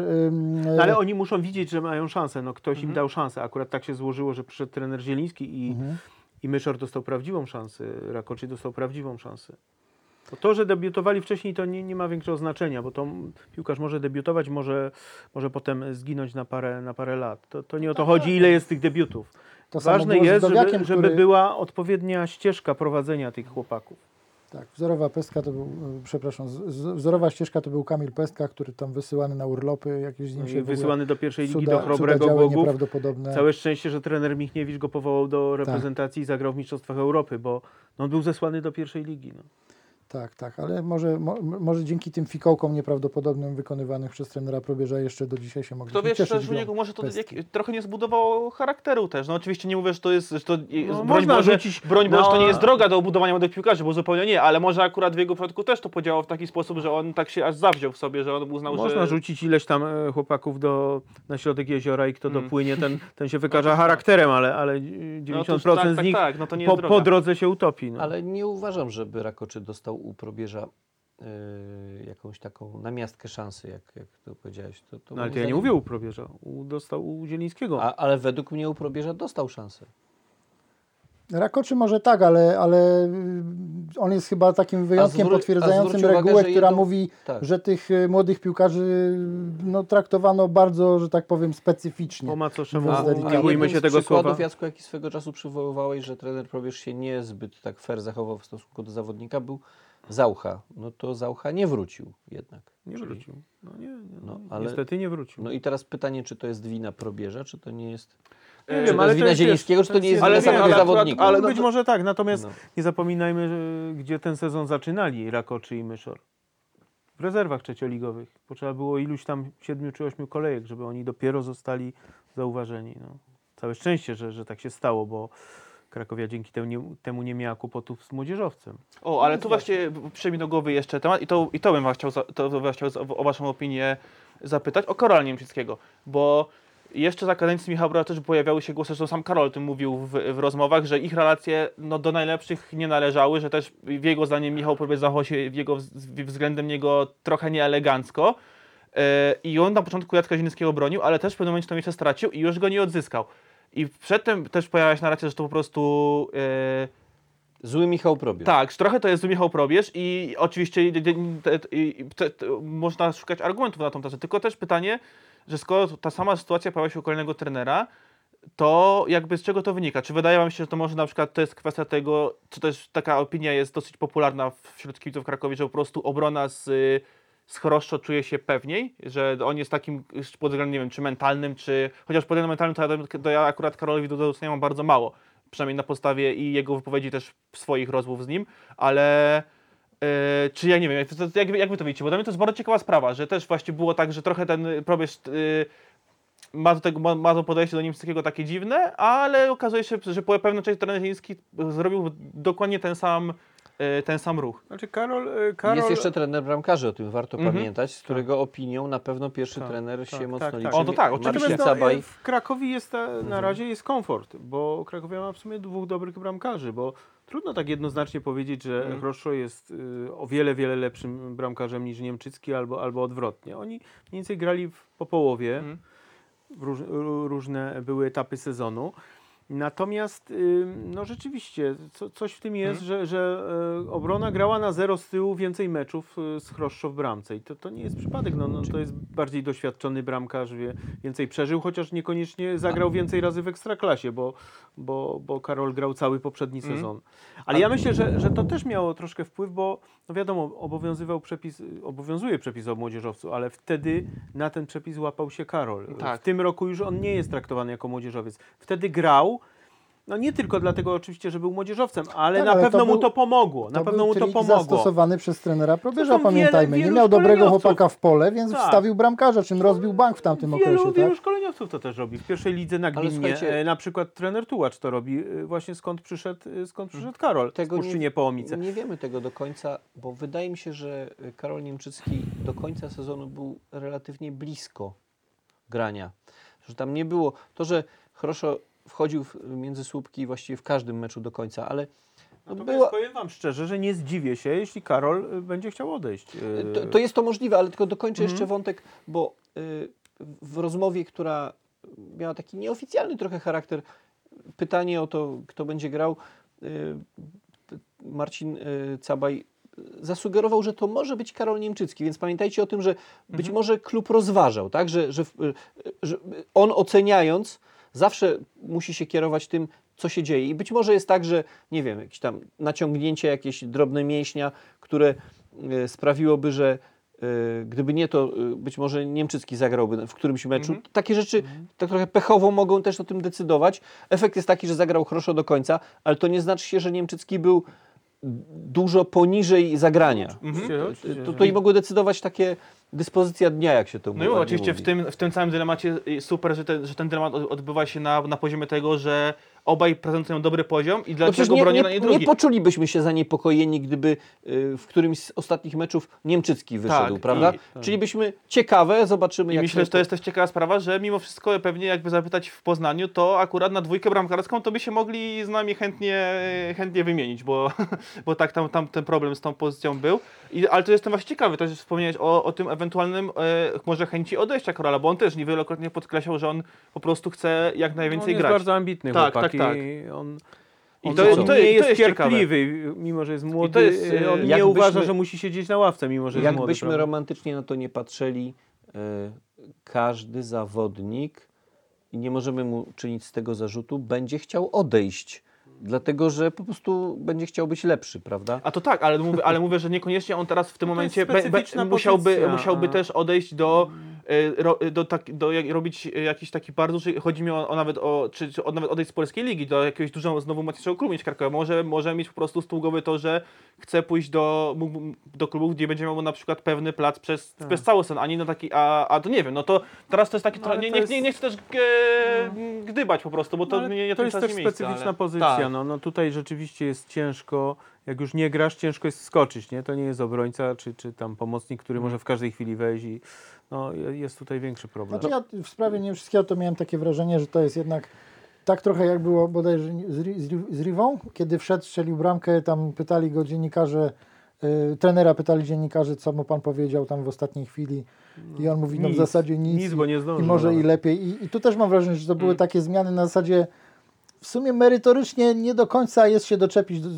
No, ale oni muszą widzieć, że mają szansę. No, ktoś Mhm. im dał szansę. Akurat tak się złożyło, że przyszedł trener Zieliński i, Mhm. i Myszor dostał prawdziwą szansę. Rakoczy dostał prawdziwą szansę. To, to że debiutowali wcześniej, to nie, nie ma większego znaczenia, bo to piłkarz może debiutować, może, może potem zginąć na parę, na parę lat. To, to nie o to chodzi, ile jest tych debiutów. To Ważne jest, żeby, żeby który- była odpowiednia ścieżka prowadzenia tych chłopaków. Tak, wzorowa pestka to był, e, przepraszam, wzorowa ścieżka to był Kamil Pestka, który tam wysyłany na urlopy, jakieś z nim No się wysyłany do pierwszej ligi cuda, do chrobrego Bogów. Całe szczęście, że trener Michniewicz go powołał do Tak. reprezentacji i zagrał w Mistrzostwach Europy, bo no, on był zesłany do pierwszej ligi. No. Tak, tak, ale może, mo, może dzięki tym fikołkom nieprawdopodobnym wykonywanych przez trenera Probierza jeszcze do dzisiaj się mogliśmy Kto wie, cieszyć grą niego może to jak, trochę nie zbudowało charakteru też. No oczywiście nie mówię, że to jest, że to No, broń można Boże, rzucić broń Boże, to na- nie jest droga do budowania młodych piłkarzy, bo zupełnie nie, ale może akurat w jego przypadku też to podziałało w taki sposób, że on tak się aż zawziął w sobie, że on uznał, Można że... rzucić ileś tam e, chłopaków do, na środek jeziora i kto Mm. dopłynie, ten, ten się wykaże charakterem, ale, ale 90% No to- tak, z tak, nich tak, no to nie po, po drodze się utopi. No. Ale nie uważam, żeby Rakoczy dostał u Probierza y, jakąś taką namiastkę szansy, jak, jak to powiedziałeś. To, to No, ale to ja nie mówię u Probierza, u, dostał u Zielińskiego. A, ale według mnie u Probierza dostał szansę. Rakoczy może tak, ale, ale y, on jest chyba takim wyjątkiem zwró- a potwierdzającym zwróć uwagę, regułę, że która jedną- mówi, tak. że tych y, młodych piłkarzy no, traktowano bardzo, że tak powiem, specyficznie. Po macoszemu Mówiąc nie delikatnie. bójmy się z tego przykładów, słowa. Jacku, jaki swego czasu przywoływałeś, że trener Probierz się niezbyt tak fair zachował w stosunku do zawodnika, był Zaucha. No to Zaucha nie wrócił jednak. Nie Czyli- wrócił. No, nie, nie, No, no, ale- Niestety nie wrócił. No i teraz pytanie, czy to jest wina Probierza, czy to nie jest... Nie E, czy to jest wina Zielińskiego, czy to nie jest ale wina wiem, samego ale zawodnika? ale ale no być może tak, natomiast No. nie zapominajmy, że, gdzie ten sezon zaczynali Rakoczy i Myszor. W rezerwach trzecioligowych, bo trzeba było iluś tam siedmiu czy ośmiu kolejek, żeby oni dopiero zostali zauważeni. No. Całe szczęście, że, że tak się stało, bo Krakowia dzięki temu nie, temu nie miała kłopotów z młodzieżowcem. O, ale tu właśnie mi do głowy jeszcze temat i to, i to bym chciał, za, to bym chciał za- o waszą opinię zapytać, o Karola Niemczyckiego, bo jeszcze za kadencji Michała też pojawiały się głosy, że sam Karol o tym mówił w, w rozmowach, że ich relacje no, do najlepszych nie należały, że też w jego zdaniem Michał Probierz zachował się w jego, względem niego trochę nieelegancko E, i on na początku Jacka Zielińskiego bronił, ale też w pewnym momencie to miejsce stracił i już go nie odzyskał. I przedtem też pojawiała się narracja, że to po prostu e, Zły Michał Probierz. tak, trochę to jest Michał Probierz i oczywiście można szukać argumentów na tą tezę, tylko też pytanie, że skoro ta sama sytuacja pojawia się u kolejnego trenera, to jakby z czego to wynika? Czy wydaje wam się, że to może na przykład to jest kwestia tego, czy też taka opinia jest dosyć popularna wśród kibiców Krakowi, że po prostu obrona z, y, z Choroszczo czuje się pewniej, że on jest takim pod względem, nie wiem, czy mentalnym, czy chociaż pod względem mentalnym to ja, to ja akurat Karolowi do doceniam mam bardzo mało, przynajmniej na podstawie i jego wypowiedzi też swoich rozmów z nim, ale e, czy ja nie wiem, jak, jak, wy- to widzicie, bo dla mnie to jest bardzo ciekawa sprawa, że też właśnie było tak, że trochę ten probierz y, ma, do tego, ma, ma to podejście do niemieckiego takie dziwne, ale okazuje się, że po pewnym czasie trener zrobił dokładnie ten sam, ten sam ruch. Znaczy Karol... e, Karol Jest jeszcze trener bramkarzy, o tym warto Mhm. pamiętać, z którego opinią na pewno pierwszy Tak, trener tak, się mocno tak, liczy. tak. O, to tak, oczywiście. No, w Krakowie jest ta, na razie jest komfort, bo Krakowia ma w sumie dwóch dobrych bramkarzy, bo trudno tak jednoznacznie powiedzieć, że Mhm. Jest y, o wiele, wiele lepszym bramkarzem niż Niemczycki albo, albo odwrotnie. Oni mniej więcej grali w, po połowie, Mhm. w róż, ró- różne były etapy sezonu. Natomiast y, no rzeczywiście co, coś w tym jest, że, że e, obrona grała na zero z tyłu więcej meczów y, z Chroszczo w bramce i to, to nie jest przypadek, no, no, to jest bardziej doświadczony bramkarz, wie, więcej przeżył, chociaż niekoniecznie zagrał więcej razy w Ekstraklasie, bo, bo, bo Karol grał cały poprzedni Mhm. sezon. Ale ja myślę, że, że to też miało troszkę wpływ, bo no wiadomo, obowiązywał przepis, obowiązuje przepis o młodzieżowcu, ale wtedy na ten przepis łapał się Karol. Tak. W tym roku już on nie jest traktowany jako młodzieżowiec. Wtedy grał, no nie tylko dlatego oczywiście, że był młodzieżowcem, ale Tak, na ale to pewno mu był- to pomogło. Na to pewno był mu to pomogło. zastosowany przez trenera Probierza, wiele- pamiętajmy. nie miał dobrego chłopaka w pole, więc Tak. wstawił bramkarza, czym rozbił bank w tamtym Wielu, okresie. wielu Tak? szkoleniowców to też robi. W pierwszej lidze na Gminie słuchajcie- e, na przykład trener Tułacz to robi e, właśnie skąd przyszedł, e, skąd przyszedł Karol Tego Puszczynie Połomice. Nie wiemy tego do końca, bo wydaje mi się, że Karol Niemczycki do końca sezonu był relatywnie blisko grania. Że tam nie było. To, że Chroszo wchodził w, między słupki właściwie w każdym meczu do końca, ale Natomiast była, powiem wam szczerze, że nie zdziwię się, jeśli Karol e, będzie chciał odejść. e, to, to jest to możliwe, ale tylko dokończę Mhm. jeszcze wątek, bo y, w rozmowie, która miała taki nieoficjalny trochę charakter, pytanie o to, kto będzie grał, y, Marcin y, Cabaj zasugerował, że to może być Karol Niemczycki, więc pamiętajcie o tym, że być Mhm. może klub rozważał, tak, że, że, y, że on oceniając zawsze musi się kierować tym, co się dzieje. I być może jest tak, że nie wiem, jakieś tam naciągnięcie, jakieś drobne mięśnia, które y, sprawiłoby, że y, gdyby nie to, y, być może Niemczycki zagrałby w którymś meczu. Mhm. Takie rzeczy tak trochę pechowo mogą też o tym decydować. Efekt jest taki, że zagrał Chroszo do końca, ale to nie znaczy się, że Niemczycki był dużo poniżej zagrania. Oczywiście, To, to i mogły decydować takie dyspozycja dnia, jak się to No i oczywiście w mówi. tym, w tym całym dylemacie y, super, że ten, że ten dylemat od- odbywa się na, na poziomie tego, że obaj prezentują dobry poziom i No dlaczego przecież nie, broni nie, nie nie drugi. poczulibyśmy się zaniepokojeni, gdyby y, w którymś z ostatnich meczów Niemczycki wyszedł, Tak, prawda? i- Czyli byśmy ciekawe, zobaczymy I jak myślę, że to jest też ciekawa sprawa, że mimo wszystko pewnie jakby zapytać w Poznaniu, to akurat na dwójkę bramkarską to by się mogli z nami chętnie, chętnie wymienić, bo, bo tak tam, tam ten problem z tą pozycją był. I, ale to jestem właśnie ciekawy też wspomnieć o, o tym ewentualnym e, może chęci odejścia Korala, bo on też niewielokrotnie podkreślał, że on po prostu chce jak on najwięcej jest grać. bardzo ambitny Tak, chłopak tak, tak. i on, I on to jest- on to nie jest- to jest jest ciekawe. cierpliwy, mimo że jest młody, to jest, y, on nie jakbyśmy- uważa, że musi siedzieć na ławce, mimo że jest młody. Jakbyśmy romantycznie na to nie patrzyli, y, każdy zawodnik, i nie możemy mu czynić z tego zarzutu, będzie chciał odejść. Dlatego, że po prostu będzie chciał być lepszy, prawda? A to tak, ale mówię, ale mówię, że niekoniecznie on teraz w tym No momencie be, be, musiałby, pozycja, musiałby też odejść do, e, ro, do, tak, do jak, robić e, jakiś taki bardzo chodzi mi o, o nawet o, czy, czy o, nawet odejść z polskiej ligi, do jakiegoś dużego, znowu mocniejszego klubu niż Krakowa. Może, może mieć po prostu z głowy to, że chce pójść do, do klubu, gdzie będzie miał na przykład pewny plac przez, Tak. przez cały sen, a nie na taki, a, a to nie wiem, no to teraz to jest taki, No, nie, nie, jest- nie, nie chcę też e, gdybać po prostu, bo to No, nie, nie to jest też specyficzna ale- pozycja. Tak. No, no tutaj rzeczywiście jest ciężko. Jak już nie grasz, ciężko jest skoczyć. Nie? To nie jest obrońca czy, czy tam pomocnik, który może w każdej chwili wejść i no, jest tutaj większy problem. Znaczy ja w sprawie nie wszystkiego to miałem takie wrażenie, że to jest jednak tak trochę jak było bodajże z, z, z Rivą, kiedy wszedł, strzelił bramkę, tam pytali go dziennikarze, y, trenera pytali dziennikarze, co mu pan powiedział tam w ostatniej chwili i on mówi, no w Nic, zasadzie nic, nic, bo nie i zdążył może i nawet. lepiej. I, I tu też mam wrażenie, że to były Mm. takie zmiany na zasadzie w sumie merytorycznie nie do końca jest się doczepić, do,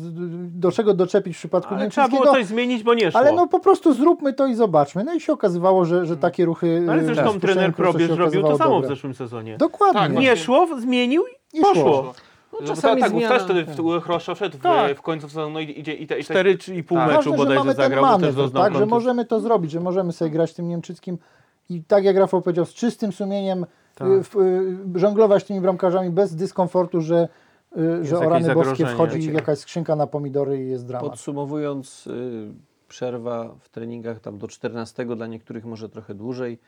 do, czego doczepić w przypadku Ale trzeba było coś zmienić, bo nie szło. Ale no po prostu zróbmy to i zobaczmy. No i się okazywało, że, że takie ruchy. Ale y, zresztą z trener Probierz robił to samo w dobre. zeszłym sezonie. Dokładnie. Tak, Nie szło, zmienił i poszło. szło. No, No, czasami tak, tak, zmiana- też wtedy w Chroszczo wszedł w, Tak. w końcu sezonu no i idzie i te, i te, 4,5 Tak. meczu Ważne, że bodajże mamy zagrał, bo też doznał tak, że możemy to zrobić, że możemy sobie grać tym Niemczyckim i tak jak Rafał powiedział, z czystym sumieniem Tak. y, w, żonglować tymi bramkarzami bez dyskomfortu, że, y, że o rany boskie wchodzi Wiecie. jakaś skrzynka na pomidory i jest dramat. Podsumowując, y, przerwa w treningach tam do 14, dla niektórych może trochę dłużej.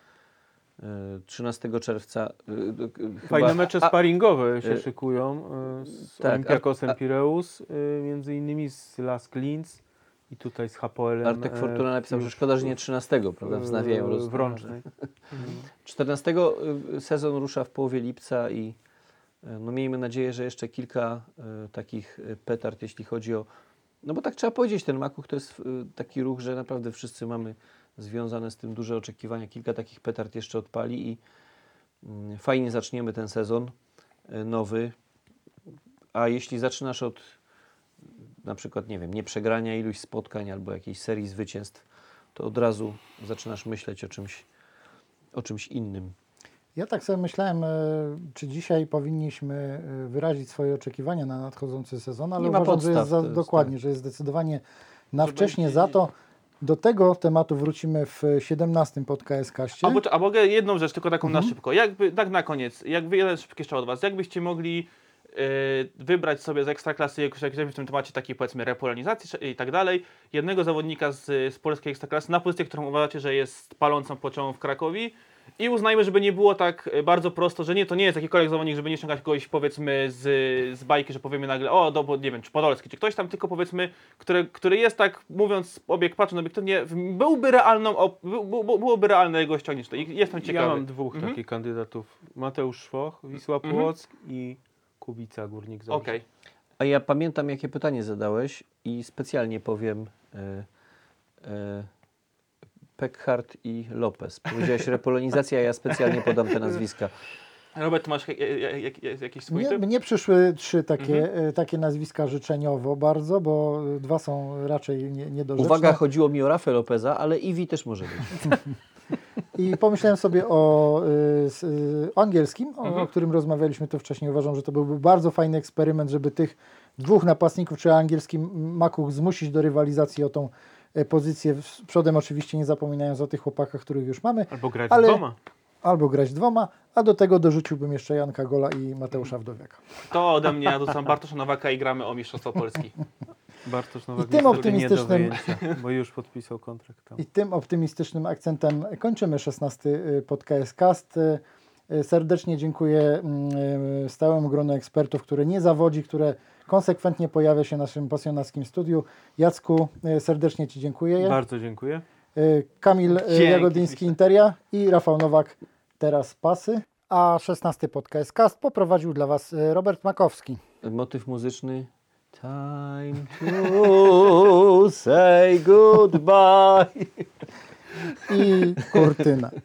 Y, 13 czerwca. y, Fajne chyba- mecze a- sparingowe się szykują z tak, Olympiakosem Pireus, między innymi z Las Klins i tutaj z Hapoelem. Artek e, Fortuna napisał, że szkoda, że nie 13, prawda? Wznawiają w rozmowę. Rącznej. 14 y, sezon rusza w połowie lipca i y, no miejmy nadzieję, że jeszcze kilka y, takich petard, jeśli chodzi o. No bo tak trzeba powiedzieć, ten Makuch to jest taki ruch, że naprawdę wszyscy mamy związane z tym duże oczekiwania. Kilka takich petard jeszcze odpali i mm, fajnie zaczniemy ten sezon nowy. A jeśli zaczynasz od na przykład, nie wiem, nieprzegrania iluś spotkań albo jakiejś serii zwycięstw, to od razu zaczynasz myśleć o czymś, o czymś innym. Ja tak sobie myślałem, e, czy dzisiaj powinniśmy e, wyrazić swoje oczekiwania na nadchodzący sezon, ale Nie ma uważam, że jest podstaw, za, to jest dokładnie, tak. że jest zdecydowanie na Że wcześnie będzie- za to. Do tego tematu wrócimy w 17 pod KS Kaście. A, bo, a mogę jedną rzecz, tylko taką Mhm. na szybko. Jakby, tak na koniec, jakby jeden szybki strzał od Was. Jakbyście mogli wybrać sobie z ekstraklasy, jak już jak w tym temacie takiej powiedzmy repolonizacji i tak dalej, jednego zawodnika z, z polskiej ekstraklasy na pozycję, którą uważacie, że jest palącą pociągą w Krakowi i uznajmy, żeby nie było tak e, bardzo prosto, że nie, to nie jest jakikolwiek zawodnik, żeby nie ściągać kogoś powiedzmy z, z bajki, że powiemy nagle, o, do, nie wiem, czy Podolski, czy ktoś tam, tylko powiedzmy, który, który jest tak, mówiąc obiekt, patrząc obiektywnie, byłby realną, by, by, byłoby realne jego ściągnięcie. Jestem ciekawy. Ja mam dwóch Mhm. takich kandydatów. Mateusz Szwoch, Wisła Mhm. Płock i Kubica Górnik Zabrze. Okej. A ja pamiętam, jakie pytanie zadałeś i specjalnie powiem e, e, Peckhardt i Lopez. Powiedziałeś repolonizacja, a ja specjalnie podam te nazwiska. Robert, masz jak, jak, jak, jakiś swój Mnie, typ? mnie przyszły trzy takie, Mhm. e, takie nazwiska życzeniowo bardzo, bo e, dwa są raczej nie, niedorzeczne. Uwaga, chodziło mi o Rafę Lopeza, ale Iwi też może być. I pomyślałem sobie o, y, s- y, o angielskim, o, Mhm. o którym rozmawialiśmy tu wcześniej. Uważam, że to byłby bardzo fajny eksperyment, żeby tych dwóch napastników, czy angielskim Makuch zmusić do rywalizacji o tą e, pozycję. Z przodem oczywiście nie zapominając o tych chłopakach, których już mamy. Albo grać Ale- dwoma. Albo grać dwoma, a do tego dorzuciłbym jeszcze Janka Gola i Mateusza Wdowiaka. To ode mnie, ja dorzucam Bartosza Nowaka i gramy o Mistrzostwo Polski. Bartosz Nowak I tym optymistycznym- wyjęcia, bo już podpisał kontrakt tam. I tym optymistycznym akcentem kończymy 16 podcast Cast. Y, y, Serdecznie dziękuję y, stałemu gronu ekspertów, które nie zawodzi, które konsekwentnie pojawia się w naszym pasjonackim studiu. Jacku, y, serdecznie Ci dziękuję. Bardzo dziękuję. Y, Kamil y, Dzięki, Jagodyński. Interia i Rafał Nowak teraz Pasy. A 16 podcast Cast poprowadził dla Was y, Robert Makowski. Motyw muzyczny. Time to say goodbye. I kurtyna.